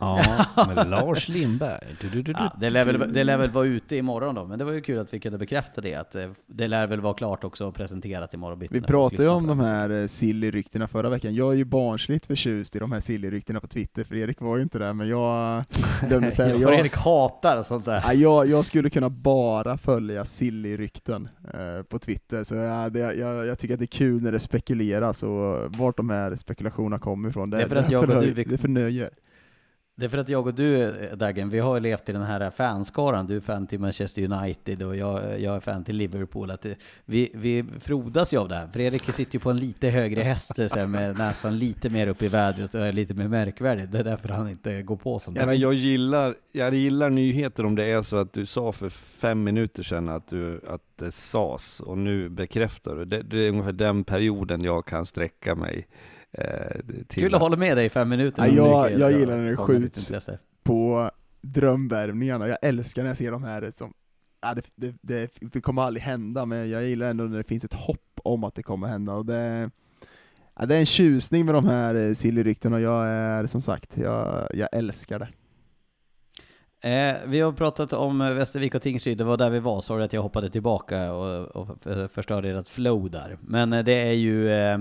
Speaker 2: Ja, med Lars Lindberg. Du, du, du,
Speaker 1: ja, det, lär väl, det lär väl vara ute imorgon då, men det var ju kul att vi kunde bekräfta det, att eh, det lär väl vara klart också och presenterat imorgon bitti.
Speaker 3: Vi pratade ju om de här eh, silly-ryktena förra veckan. Jag är ju barnsligt förtjust i de här silly-ryktena på Twitter, för Erik var ju inte där, men jag...
Speaker 1: jag säga, jag, Erik hatar sånt där.
Speaker 3: Ja, jag, jag skulle kunna bara följa silly-rykten eh, på Twitter, så jag, det, jag, jag, tycker att det är kul när det spekuleras, och vart de här spekulationerna kommer ifrån. Det, det är för att jag och du... Det är för nöje.
Speaker 1: Det är för att jag och du, Dagen, vi har levt i den här fanskaran. Du är fan till Manchester United och jag, jag är fan till Liverpool. Att eh, vi, vi frodas ju av det här. Fredrik sitter ju på en lite högre häst så här, med näsan lite mer upp i vädret och är lite mer märkvärdig. Det är därför han inte går på sånt
Speaker 2: ja, men jag, gillar, jag gillar nyheter om det är så att du sa för fem minuter sedan att, du, att det sas och nu bekräftar du. Det, det är ungefär den perioden jag kan sträcka mig.
Speaker 1: Eh, Kul att hålla med dig i fem minuter.
Speaker 3: Ja, jag, jag gillar när det skjuts på drömvärvningarna, jag älskar när jag ser de här som Ja, det, det, det, det, kommer aldrig hända, men jag gillar ändå när det finns ett hopp om att det kommer hända. Och det, ja, det är en tjusning med de här eh, silly och jag är som sagt, jag, jag älskar det.
Speaker 1: Eh, vi har pratat om Västervik och Tingsryd, det var där vi var, sorry att jag hoppade tillbaka och, och förstörde ert flow där. Men eh, det är ju eh, Eh,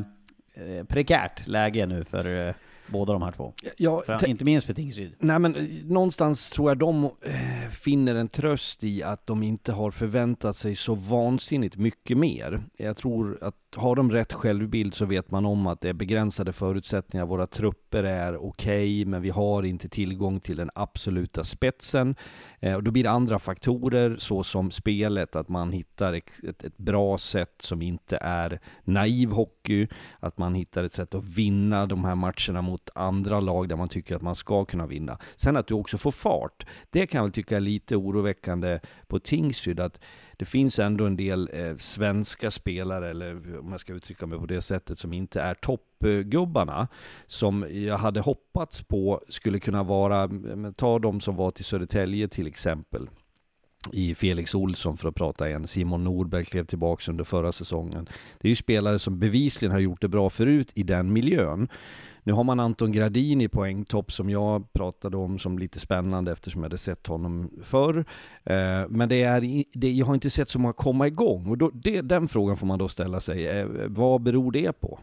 Speaker 1: Eh, prekärt läge nu för eh, båda de här två. Ja, för, inte minst för Tingsryd.
Speaker 2: Nej men eh, någonstans tror jag de eh, finner en tröst i att de inte har förväntat sig så vansinnigt mycket mer. Jag tror att har de rätt självbild så vet man om att det är begränsade förutsättningar. Våra trupper är okej, okay, men vi har inte tillgång till den absoluta spetsen. Eh, och då blir det andra faktorer såsom spelet, att man hittar ett, ett, ett, bra sätt som inte är naiv hockey, att man hittar ett sätt att vinna de här matcherna mot andra lag där man tycker att man ska kunna vinna. Sen att du också får fart, det kan jag väl tycka är lite oroväckande på Tingsryd, att det finns ändå en del eh, svenska spelare, eller om jag ska uttrycka mig på det sättet, som inte är toppgubbarna. Som jag hade hoppats på skulle kunna vara, mm, ta de som var till Södertälje till exempel i Felix Olsson för att prata igen. Simon Norberg klev tillbaka under förra säsongen. Det är ju spelare som bevisligen har gjort det bra förut i den miljön. Nu har man Anton Gradin i poängtopp som jag pratade om som lite spännande eftersom jag hade sett honom förr. Eh, men det är, det, jag har inte sett så många komma igång och då, det, den frågan får man då ställa sig. Eh, vad beror det på?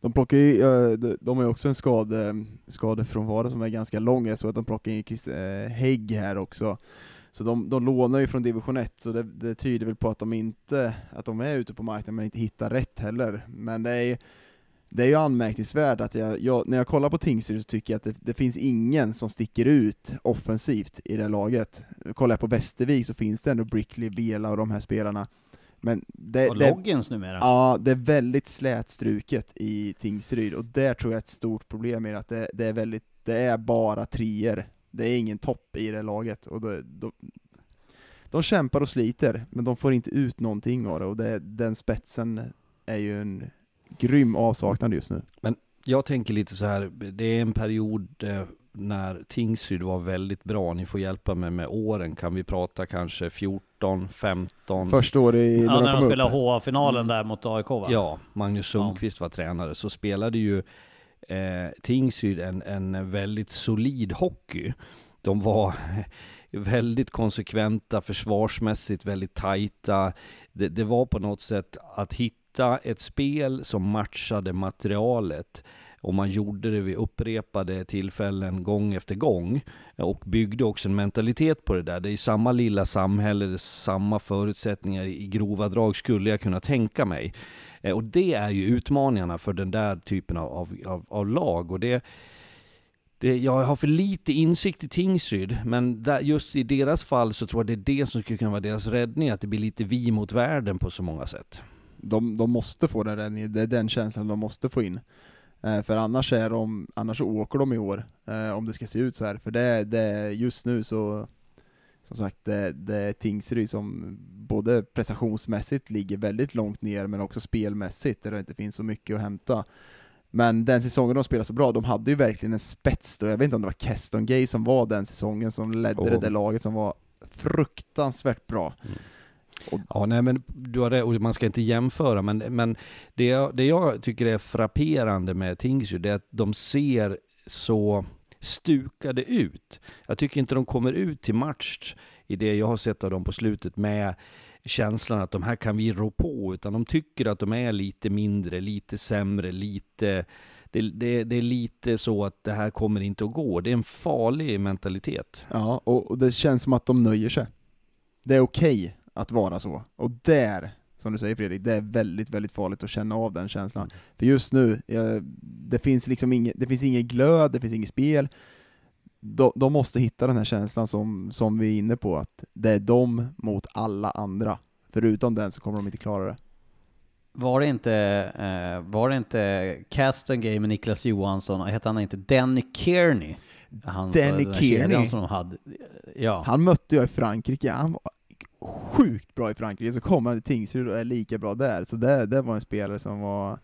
Speaker 3: De plockar ju, eh, de har ju också en skade, skadefrånvaro som är ganska lång, jag såg att de plockar in Chris Hägg här också. Så de, de lånar ju från division 1, så det, det, tyder väl på att de inte, att de är ute på marknaden men inte hittar rätt heller. Men det är det är ju anmärkningsvärt att jag, jag när jag kollar på Tingsryd så tycker jag att det, det, finns ingen som sticker ut offensivt i det laget. Kollar jag på Västervik så finns det ändå Brickley, Vela och de här spelarna. Men det,
Speaker 1: och Loggins numera.
Speaker 3: Ja, det är väldigt slätstruket i Tingsryd, och där tror jag ett stort problem är att det, det, är väldigt, det är bara trier. Det är ingen topp i det laget, och då, då, de kämpar och sliter, men de får inte ut någonting av det, och det, den spetsen är ju en grym avsaknad just nu.
Speaker 2: Men jag tänker lite så här, det är en period eh, när Tingsryd var väldigt bra. Ni får hjälpa mig med åren. Kan vi prata kanske 14, 15?
Speaker 3: Första året i,
Speaker 1: Ja, när de, spelade HA-finalen där mot AIK va?
Speaker 2: Ja, Magnus Sundqvist ja. var tränare. Så spelade ju eh, Tingsryd en, en väldigt solid hockey. De var väldigt konsekventa, försvarsmässigt väldigt tajta. Det, det var på något sätt att hitta ett spel som matchade materialet och man gjorde det vid upprepade tillfällen gång efter gång och byggde också en mentalitet på det där. Det är samma lilla samhälle, det är samma förutsättningar i grova drag skulle jag kunna tänka mig. Eh, och det är ju utmaningarna för den där typen av, av, av lag. Och det, det, jag har för lite insikt i Tingsryd, men där, just i deras fall så tror jag det är det som skulle kunna vara deras räddning, att det blir lite vi mot världen på så många sätt.
Speaker 3: De, de måste få den räddningen, det är den känslan de måste få in. Eh, för annars, är de, annars åker de i år, eh, om det ska se ut så här. För det, det just nu så, som sagt, det, det är Tingsryd som både prestationsmässigt ligger väldigt långt ner, men också spelmässigt, där det inte finns så mycket att hämta. Men den säsongen de spelade så bra, de hade ju verkligen en spets då, jag vet inte om det var Keston Gay som var den säsongen som ledde oh. det där laget som var fruktansvärt bra. Mm.
Speaker 2: Och... Ja, nej men du har det, och man ska inte jämföra, men, men det, jag, det jag tycker är frapperande med Tingsryd, är att de ser så stukade ut. Jag tycker inte de kommer ut till match i det jag har sett av dem på slutet med känslan att de här kan vi rå på, utan de tycker att de är lite mindre, lite sämre, lite det, det, det, är lite så att det här kommer inte att gå. Det är en farlig mentalitet.
Speaker 3: Ja, och, och det känns som att de nöjer sig. Det är okej okay att vara så. Och där, som du säger Fredrik, det är väldigt, väldigt farligt att känna av den känslan. Mm. För just nu, det finns liksom inget, det finns ingen glöd, det finns inget spel. De, de, måste hitta den här känslan som, som vi är inne på, att det är de mot alla andra. Förutom den så kommer de inte klara det.
Speaker 1: Var det inte, eh, var det inte Caston Game med Niklas Johansson, och hette han inte Danny Kearney?
Speaker 3: Hans, Danny Kearney? Som de hade. Ja. Han mötte jag i Frankrike, han var sjukt bra i Frankrike, så kommer han till Tingsryd och är lika bra där. Så det, det var en spelare som var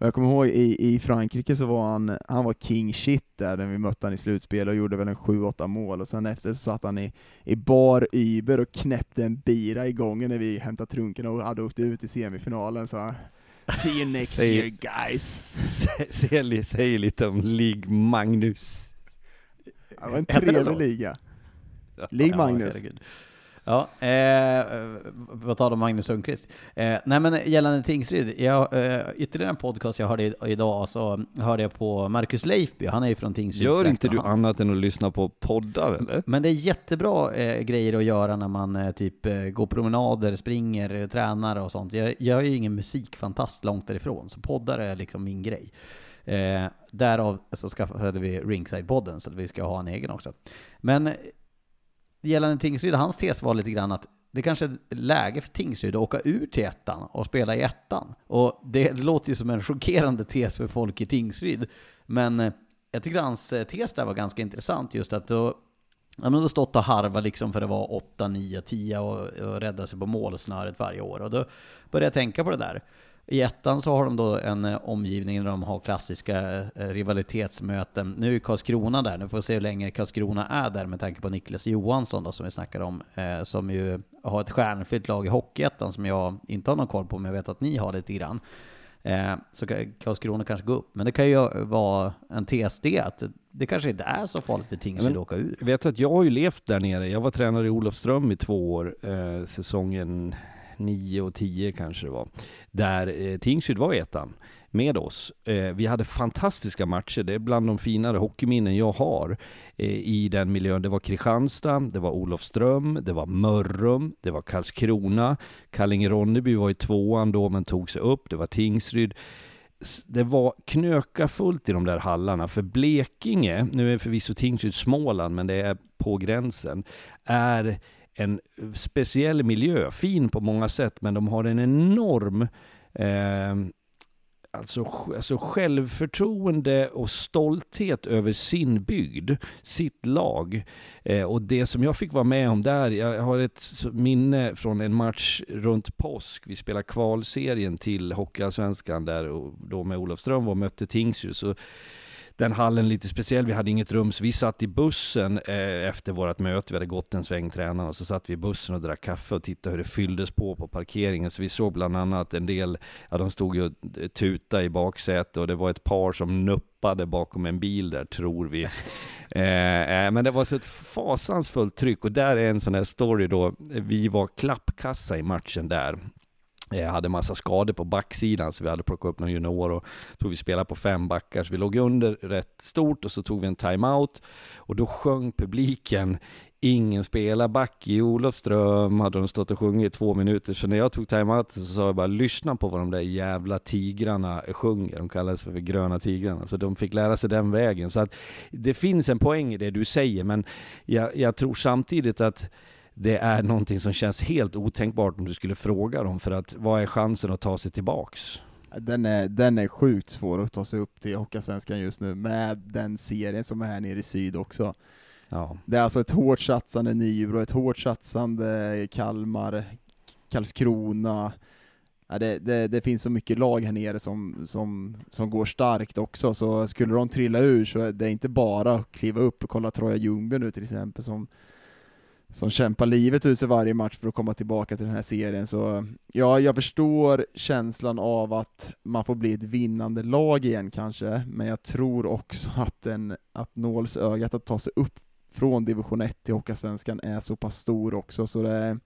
Speaker 3: och jag kommer ihåg i, i Frankrike så var han, han var king shit där när vi mötte han i slutspel och gjorde väl en 7-8 mål och sen efter så satt han i, i bar Uber och knäppte en bira i gången när vi hämtade trunken och hade åkt ut i semifinalen så See you next säg, year guys!
Speaker 2: Säg, säg lite om Lig Magnus.
Speaker 3: Det var en trevlig liga. Lig Magnus. Ja,
Speaker 1: Ja, eh, vad talar om Magnus Sundqvist? Eh, nej men gällande Tingsryd, jag, eh, ytterligare en podcast jag hörde idag så hörde jag på Marcus Leifby, han är ju från Tingsryd.
Speaker 2: Gör inte du annat än att lyssna på poddar eller?
Speaker 1: Men det är jättebra eh, grejer att göra när man eh, typ eh, går promenader, springer, eh, tränar och sånt. Jag, jag är ju ingen musikfantast långt därifrån, så poddar är liksom min grej. Eh, därav så skaffade vi Ringside-podden, så att vi ska ha en egen också. Men gällande Tingsryd, hans tes var lite grann att det kanske är läge för Tingsryd att åka ur till ettan och spela i ettan. Och det, låter ju som en chockerande tes för folk i Tingsryd. Men eh, jag tyckte hans eh, tes där var ganska intressant just att då, ja, men då stått och harva liksom för det var 8, 9, 10 och, och rädda sig på målsnöret varje år. Och då började jag tänka på det där. I ettan så har de då en eh, omgivning där de har klassiska eh, rivalitetsmöten. Nu är Karlskrona där, nu får vi se hur länge Karlskrona är där med tanke på Niklas Johansson då som vi snackar om, eh, som ju har ett stjärnfyllt lag i Hockeyettan som jag inte har någon koll på, men jag vet att ni har lite grann. så Karlskrona kanske gå upp, men det kan ju vara en tes det, att det kanske inte är så farligt för Tingsryd att åka ur.
Speaker 2: Vet du att jag har ju levt där nere, jag var tränare i Olofström i två år, säsongen 9 och 10 kanske det var, där eh, Tingsryd var ettan med oss. Eh, vi hade fantastiska matcher, det är bland de finare hockeyminnen jag har eh, i den miljön. Det var Kristianstad, det var Olofström, det var Mörrum, det var Karlskrona, Kallinge-Ronneby var i tvåan då men tog sig upp, det var Tingsryd det var knöka fullt i de där hallarna, för Blekinge, nu är förvisso Tingsryd Småland, men det är på gränsen, är en speciell miljö, fin på många sätt, men de har en enorm eh, alltså, alltså självförtroende och stolthet över sin bygd, sitt lag. Eh, och det som jag fick vara med om där, jag har ett minne från en match runt påsk. Vi spelade kvalserien till Hockeyallsvenskan där och då med Olofström och mötte Tingsryd den hallen lite speciell. Vi hade inget rum, så vi satt i bussen eh, efter vårt möte. Vi hade gått en sväng tränarna och så satt vi i bussen och drack kaffe och tittade hur det fylldes på på parkeringen. Så vi såg bland annat en del, ja de stod ju och tutade i baksätet och det var ett par som nupp stoppade bakom en bil där, tror vi. Eh, eh, men det var så ett fasansfullt tryck och där är en sån här story då. Vi var klappkassa i matchen där. Jag hade massa skador på backsidan så vi hade plockat upp någon junior och tog vi spela på fem backar. Så vi låg under rätt stort och så tog vi en timeout och då sjöng publiken Ingen spelar back i Olofström, hade de stått och sjungit i två minuter. Så när jag tog timeout så sa jag bara lyssna på vad de där jävla tigrarna sjunger. De kallades för gröna tigrarna. Så de fick lära sig den vägen. Så att det finns en poäng i det du säger, men jag, jag tror samtidigt att det är någonting som känns helt otänkbart om du skulle fråga dem, för att vad är chansen att ta sig tillbaks?
Speaker 3: Den är, den är sjukt svår att ta sig upp till Hockeyallsvenskan just nu, med den serien som är här nere i syd också.
Speaker 2: Ja.
Speaker 3: Det är alltså ett hårt satsande Nybro, ett hårt satsande Kalmar, Karlskrona. Ja, det, det, det, finns så mycket lag här nere som, som, som går starkt också, så skulle de trilla ur så är det inte bara att kliva upp och kolla Troja Ljungby nu till exempel, som, som kämpar livet ur sig varje match för att komma tillbaka till den här serien. Så ja, jag förstår känslan av att man får bli ett vinnande lag igen kanske, men jag tror också att, den, att nålsögat att ta sig upp från division 1 till Hockeyallsvenskan är så pass stor också, så det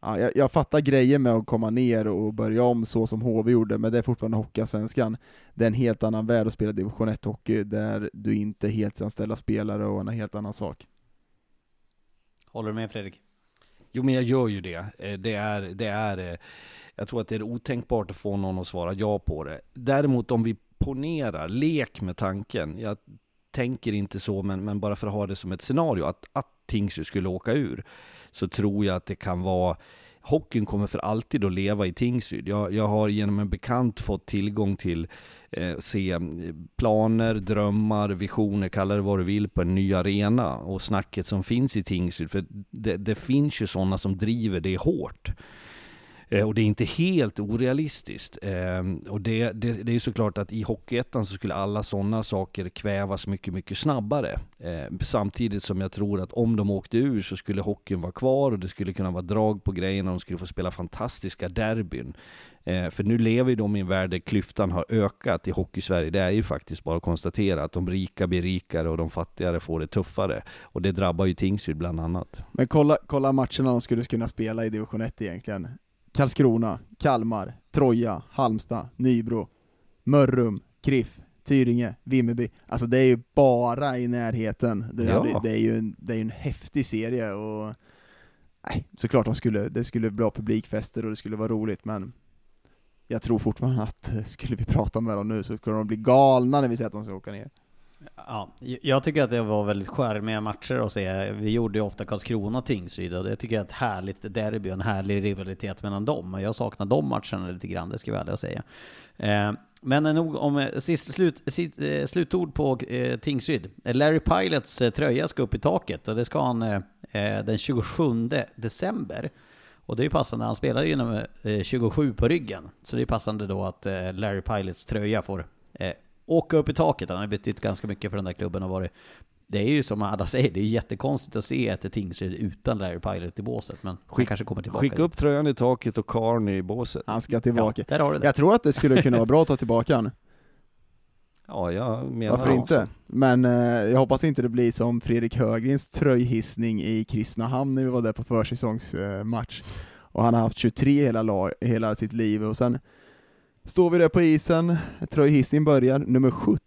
Speaker 3: ja, jag, jag fattar grejen med att komma ner och börja om så som HV gjorde, men det är fortfarande Hockeyallsvenskan. Det är en helt annan värld att spela division 1-hockey, där du inte är heltidsanställda spelare och en helt annan sak.
Speaker 1: Håller du med Fredrik?
Speaker 2: Jo men jag gör ju det. Eh, det är, det är, eh, jag tror att det är otänkbart att få någon att svara ja på det. Däremot om vi ponerar, lek med tanken. Jag tänker inte så, men, men bara för att ha det som ett scenario, att, att Tingsryd skulle åka ur, så tror jag att det kan vara Hockeyn kommer för alltid att leva i Tingsryd. Jag, jag har genom en bekant fått tillgång till eh, se eh, planer, drömmar, visioner, kalla det vad du vill, på en ny arena och snacket som finns i Tingsryd. För det, det finns ju sådana som driver det hårt. Eh, och det är inte helt orealistiskt. Ehm, och det, det, det är såklart att i Hockeyettan så skulle alla sådana saker kvävas mycket, mycket snabbare. Ehm, samtidigt som jag tror att om de åkte ur så skulle hockeyn vara kvar och det skulle kunna vara drag på grejerna och de skulle få spela fantastiska derbyn. Ehm, för nu lever ju de i en värld där klyftan har ökat i Hockeysverige. Det är ju faktiskt bara att konstatera att de rika blir rikare och de fattigare får det tuffare. Och det drabbar ju Tingsryd bland annat.
Speaker 3: Men kolla, kolla matcherna de skulle kunna spela i division 1 egentligen. Karlskrona, Kalmar, Troja, Halmstad, Nybro, Mörrum, Kriff, Tyringe, Vimmerby. Alltså det är ju bara i närheten. Det, ja. det är ju en, det är en häftig serie och nej, såklart de skulle, det skulle bli bra publikfester och det skulle vara roligt, men jag tror fortfarande att skulle vi prata med dem nu så skulle de bli galna när vi säger att de ska åka ner.
Speaker 1: Ja, jag tycker att det var väldigt skärmiga matcher att se. Vi gjorde ju ofta Karlskrona Tingsryd och det tycker jag är ett härligt derby, och en härlig rivalitet mellan dem. Och jag saknar de matcherna lite grann, det ska jag ärligt säga. Eh, men nog om eh, sist, slut, sist, eh, slutord på Tingsryd. Larry Pilots tröja ska upp i taket och det ska han den 27 december. Och det är ju passande, han spelar ju nummer 27 på ryggen. Så det är passande då att Larry Pilots tröja får åka upp i taket. Han har betytt ganska mycket för den där klubben och varit det är ju som alla säger, det är jättekonstigt att se ett Tingsryd utan Larry Pilot i båset, men Skick, kanske kommer tillbaka.
Speaker 2: Skicka upp tröjan i taket och karn i båset.
Speaker 3: Han ska tillbaka.
Speaker 1: Ja, där har du det.
Speaker 3: Jag tror att det skulle kunna vara bra att ta tillbaka honom.
Speaker 2: Ja, jag menar
Speaker 3: Varför inte? Också. Men eh, jag hoppas inte det blir som Fredrik Högrins tröjhissning i Kristinehamn när vi var där på försäsongsmatch. Eh, och han har haft 23 hela, lag, hela sitt liv, och sen Står vi där på isen, tröjhissning börjar, nummer 17.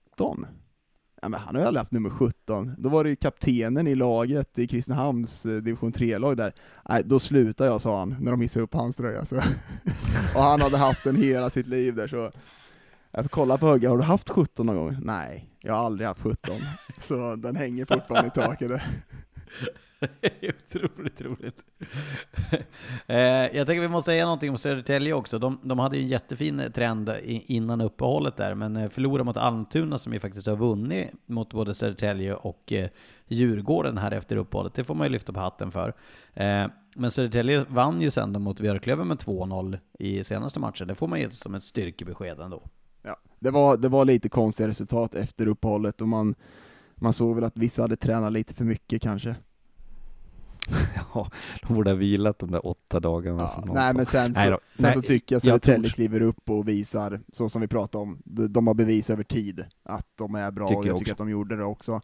Speaker 3: Ja, men han har ju aldrig haft nummer 17. Då var det ju kaptenen i laget i Kristinehamns eh, division 3-lag där. Nej, då slutar jag, sa han, när de hissade upp hans tröja. Så. och han hade haft den hela sitt liv där, så jag får kolla på Högga, har du haft 17 någon gång? Nej, jag har aldrig haft 17. Så den hänger fortfarande i taket.
Speaker 1: Otroligt roligt. eh, jag tänker vi måste säga någonting om Södertälje också. De, de hade ju en jättefin trend innan uppehållet där, men eh, förlorade mot Almtuna som ju faktiskt har vunnit mot både Södertälje och eh, Djurgården här efter uppehållet. Det får man ju lyfta på hatten för. Eh, men Södertälje vann ju sen mot Björklöven med 2-0 i senaste matchen. Det får man ju som ett styrkebesked ändå.
Speaker 3: Ja, det var, det var lite konstiga resultat efter uppehållet och man, man såg väl att vissa hade tränat lite för mycket kanske.
Speaker 2: Ja, de borde ha vilat de där åtta dagarna.
Speaker 3: Ja,
Speaker 2: som
Speaker 3: nej
Speaker 2: sa.
Speaker 3: men sen så,
Speaker 2: Nej då.
Speaker 3: sen
Speaker 2: Nej,
Speaker 3: så tycker jag Södertälje kliver upp och visar, så som vi pratade om, de, har bevis över tid att de är bra,
Speaker 2: Tycker
Speaker 3: och jag
Speaker 2: jag
Speaker 3: tycker att de gjorde det också.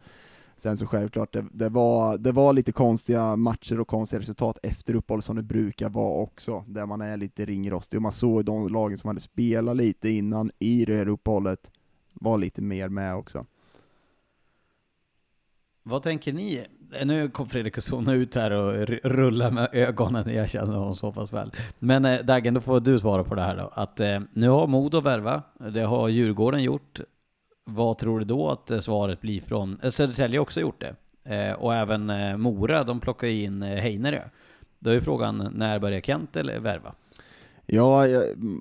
Speaker 3: Sen så självklart, det, det, var, det var lite konstiga matcher och konstiga resultat efter uppehåll som det brukar vara också, där man är lite ringrostig, och man såg de lagen som hade spelat lite innan i det här uppehållet, var lite mer med också.
Speaker 1: Vad tänker ni? Nu kom Fredrik och zona ut här och r- rulla med ögonen, jag känner honom så pass väl. Men eh, Dagen, då får du svara på det här då. Att eh, nu har Modo värva, det har Djurgården gjort. Vad tror du då att eh, svaret blir från, eh, Södertälje har också gjort det. Eh, och även eh, Mora, de plockar ju in eh, Heinerö. Då är frågan, när börjar Kent eller värva?
Speaker 3: Ja,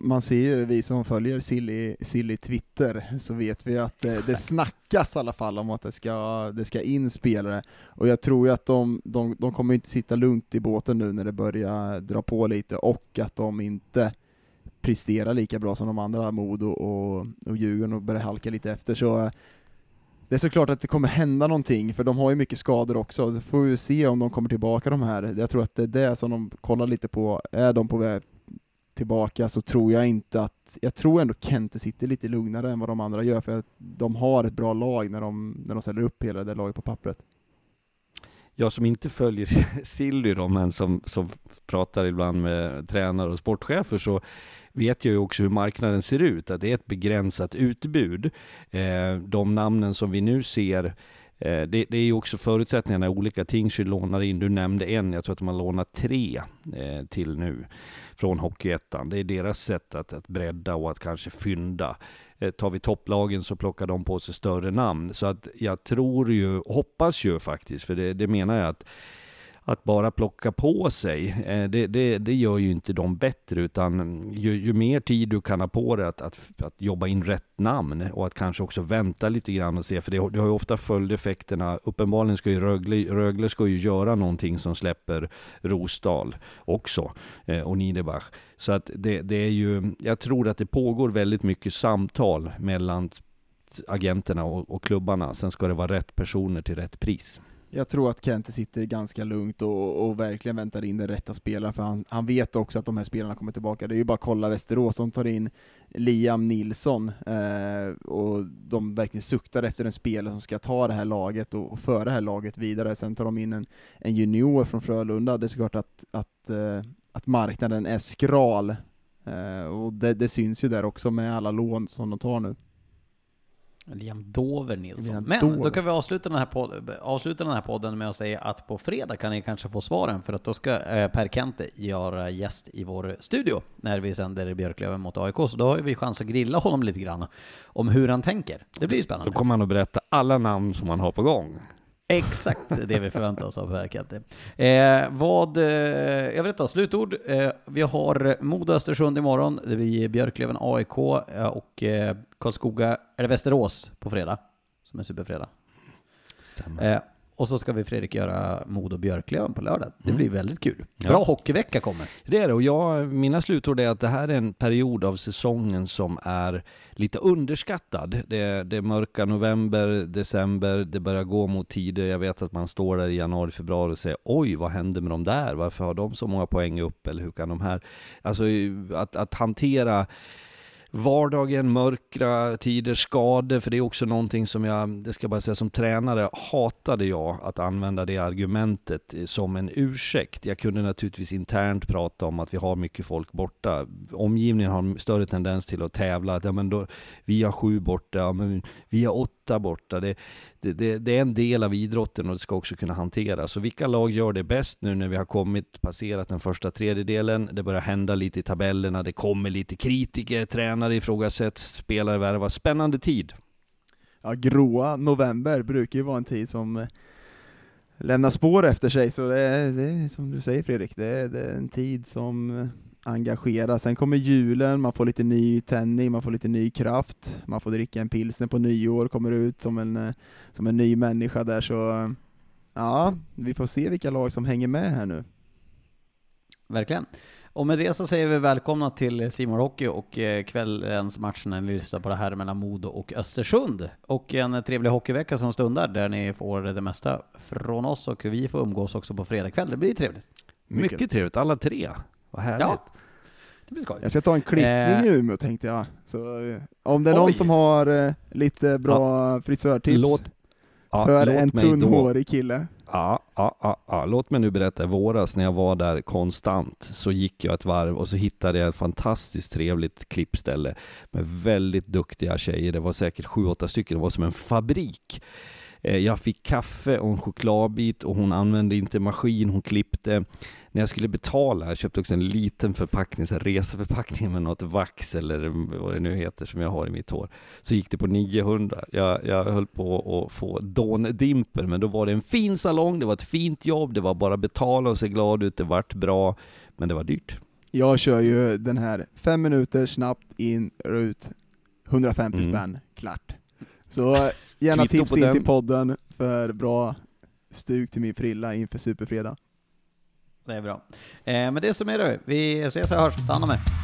Speaker 3: man ser ju, vi som följer Silly, Silly Twitter, så vet vi att det, det snackas i alla fall om att det ska, det ska in spelare. Och jag tror ju att de, de, de kommer inte sitta lugnt i båten nu när det börjar dra på lite, och att de inte presterar lika bra som de andra, Modo och, och Djurgården, och börjar halka lite efter. Så det är såklart att det kommer hända någonting, för de har ju mycket skador också. Då får vi se om de kommer tillbaka de här. Jag tror att det är det som de kollar lite på. Är de på väg tillbaka så tror jag inte att, jag tror ändå Kente sitter lite lugnare än vad de andra gör, för att de har ett bra lag när de, när de ställer upp hela det laget på pappret.
Speaker 2: Jag som inte följer Silly då, men som, som pratar ibland med tränare och sportchefer så vet jag ju också hur marknaden ser ut, att det är ett begränsat utbud. Eh, de namnen som vi nu ser Eh, det, det är ju också förutsättningarna olika. Tingsryd lånar in, du nämnde en, jag tror att de har lånat tre eh, till nu från Hockeyettan. Det är deras sätt att, att bredda och att kanske fynda. Eh, tar vi topplagen så plockar de på sig större namn. Så att jag tror ju, hoppas ju faktiskt, för det, det menar jag att att bara plocka på sig, eh, det, det, det gör ju inte dem bättre, utan ju, ju mer tid du kan ha på dig att, att, att jobba in rätt namn och att kanske också vänta lite grann och se, för det, har- det har ju ofta följdeffekterna. Uppenbarligen ska ju Rögle, Rögle ska ju göra någonting som släpper Rosdal också, eh, och Niederbach. Så att det, det är ju, jag tror att det pågår väldigt mycket samtal mellan agenterna och, och klubbarna. Sen ska det vara rätt personer till rätt pris.
Speaker 3: Jag tror att Kente sitter ganska lugnt och, och verkligen väntar in den rätta spelaren, för han, han vet också att de här spelarna kommer tillbaka. Det är ju bara att kolla Västerås, de tar in Liam Nilsson, eh, och de verkligen suktar efter en spelare som ska ta det här laget och, och föra det här laget vidare. Sen tar de in en, en junior från Frölunda, det är såklart att, att, eh, att marknaden är skral, eh, och det, det syns ju där också med alla lån som de tar nu.
Speaker 1: Liam Dover Nilsson.
Speaker 3: Liam
Speaker 1: Men
Speaker 3: Dover.
Speaker 1: då kan vi avsluta den, här podd, avsluta den här podden med att säga att på fredag kan ni kanske få svaren för att då ska eh, Per Kente göra gäst i vår studio när vi sänder Björklöven mot AIK. Så då har vi chans att grilla honom lite grann om hur han tänker. Det blir ju
Speaker 2: Då
Speaker 1: spännande.
Speaker 2: kommer han att berätta alla namn som han har på gång.
Speaker 1: Exakt det vi förväntar oss av Per Kente. Eh, vad, eh, jag vet inte, slutord. Eh, vi har Modo Östersund imorgon, det blir Björklöven AIK eh, och eh, Karlskoga, eller Västerås på fredag, som är superfredag. Eh, och så ska vi Fredrik göra Modo Björklöven på lördag. Det
Speaker 2: Mm.
Speaker 1: blir väldigt kul.
Speaker 2: Ja.
Speaker 1: Bra hockeyvecka kommer.
Speaker 2: Det är det, och jag, mina slutord är att det här är en period av säsongen som är lite underskattad. Det, det är mörka november, december, det börjar gå mot tider. Jag vet att man står där i januari, februari och säger oj, vad hände med de där? Varför har de så många poäng upp? Eller hur kan de här... Alltså att, att hantera vardagen, mörkra tider, skador, för det är också någonting som jag, det ska jag bara säga, som tränare hatade jag att använda det argumentet som en ursäkt. Jag kunde naturligtvis internt prata om att vi har mycket folk borta. Omgivningen har en större tendens till att tävla, att ja, men då, vi har sju borta, ja, men vi har åtta borta. Det, det, det, det är en del av idrotten och det ska också kunna hanteras. Så vilka lag gör det bäst nu när vi har kommit, passerat den första tredjedelen? Det börjar hända lite i tabellerna, det kommer lite kritiker, tränare ifrågasätts, spelare värvas. Spännande tid.
Speaker 3: Ja, gråa november brukar ju vara en tid som eh, lämnar spår efter sig, så det är, det är som du säger Fredrik, det är, det är en tid som eh, engagerar. Sen kommer julen, man får lite ny tändning, man får lite ny kraft, man får dricka en pilsner på nyår, kommer ut som en, eh, som en ny människa där, så eh, ja, vi får se vilka lag som hänger med här nu.
Speaker 1: Verkligen. Och med det så säger vi välkomna till Simor Hockey och eh, kvällens match när ni lyssnar på det här mellan Modo och Östersund. Och en trevlig hockeyvecka som stundar där ni får det mesta från oss och vi får umgås också på fredag kväll. Det blir trevligt.
Speaker 2: Mycket, Mycket trevligt, alla tre. Vad härligt. Ja.
Speaker 3: Det blir skoj. Jag ska ta en klippning eh. i Umeå tänkte jag. Så, eh, om det är någon som har eh, lite bra ja. frisörtips låt, ja, för en tunnhårig kille.
Speaker 2: Ja, ja, ja, ja, låt mig nu berätta. I våras när jag var där konstant så gick jag ett varv och så hittade jag ett fantastiskt trevligt klippställe med väldigt duktiga tjejer. Det var säkert sju, åtta stycken. Det var som en fabrik. Eh, jag fick kaffe och en chokladbit och hon använde inte maskin, hon klippte. När jag skulle betala, jag köpte också en liten förpackning, en reseförpackning med något vax eller vad det nu heter som jag har i mitt hår. Så gick det på 900. Jag, jag höll på att få dåndimper, men då var det en fin salong, det var ett fint jobb, det var bara betala och se glad ut, det vart bra, men det var dyrt.
Speaker 3: Jag kör ju den här fem minuter snabbt in, ut, 150 mm. spänn, klart. Så gärna tips in till podden för bra stuk till min frilla inför Superfredag.
Speaker 1: Det är bra. Eh, men det som är det, vi ses och hörs. Ta hand om er.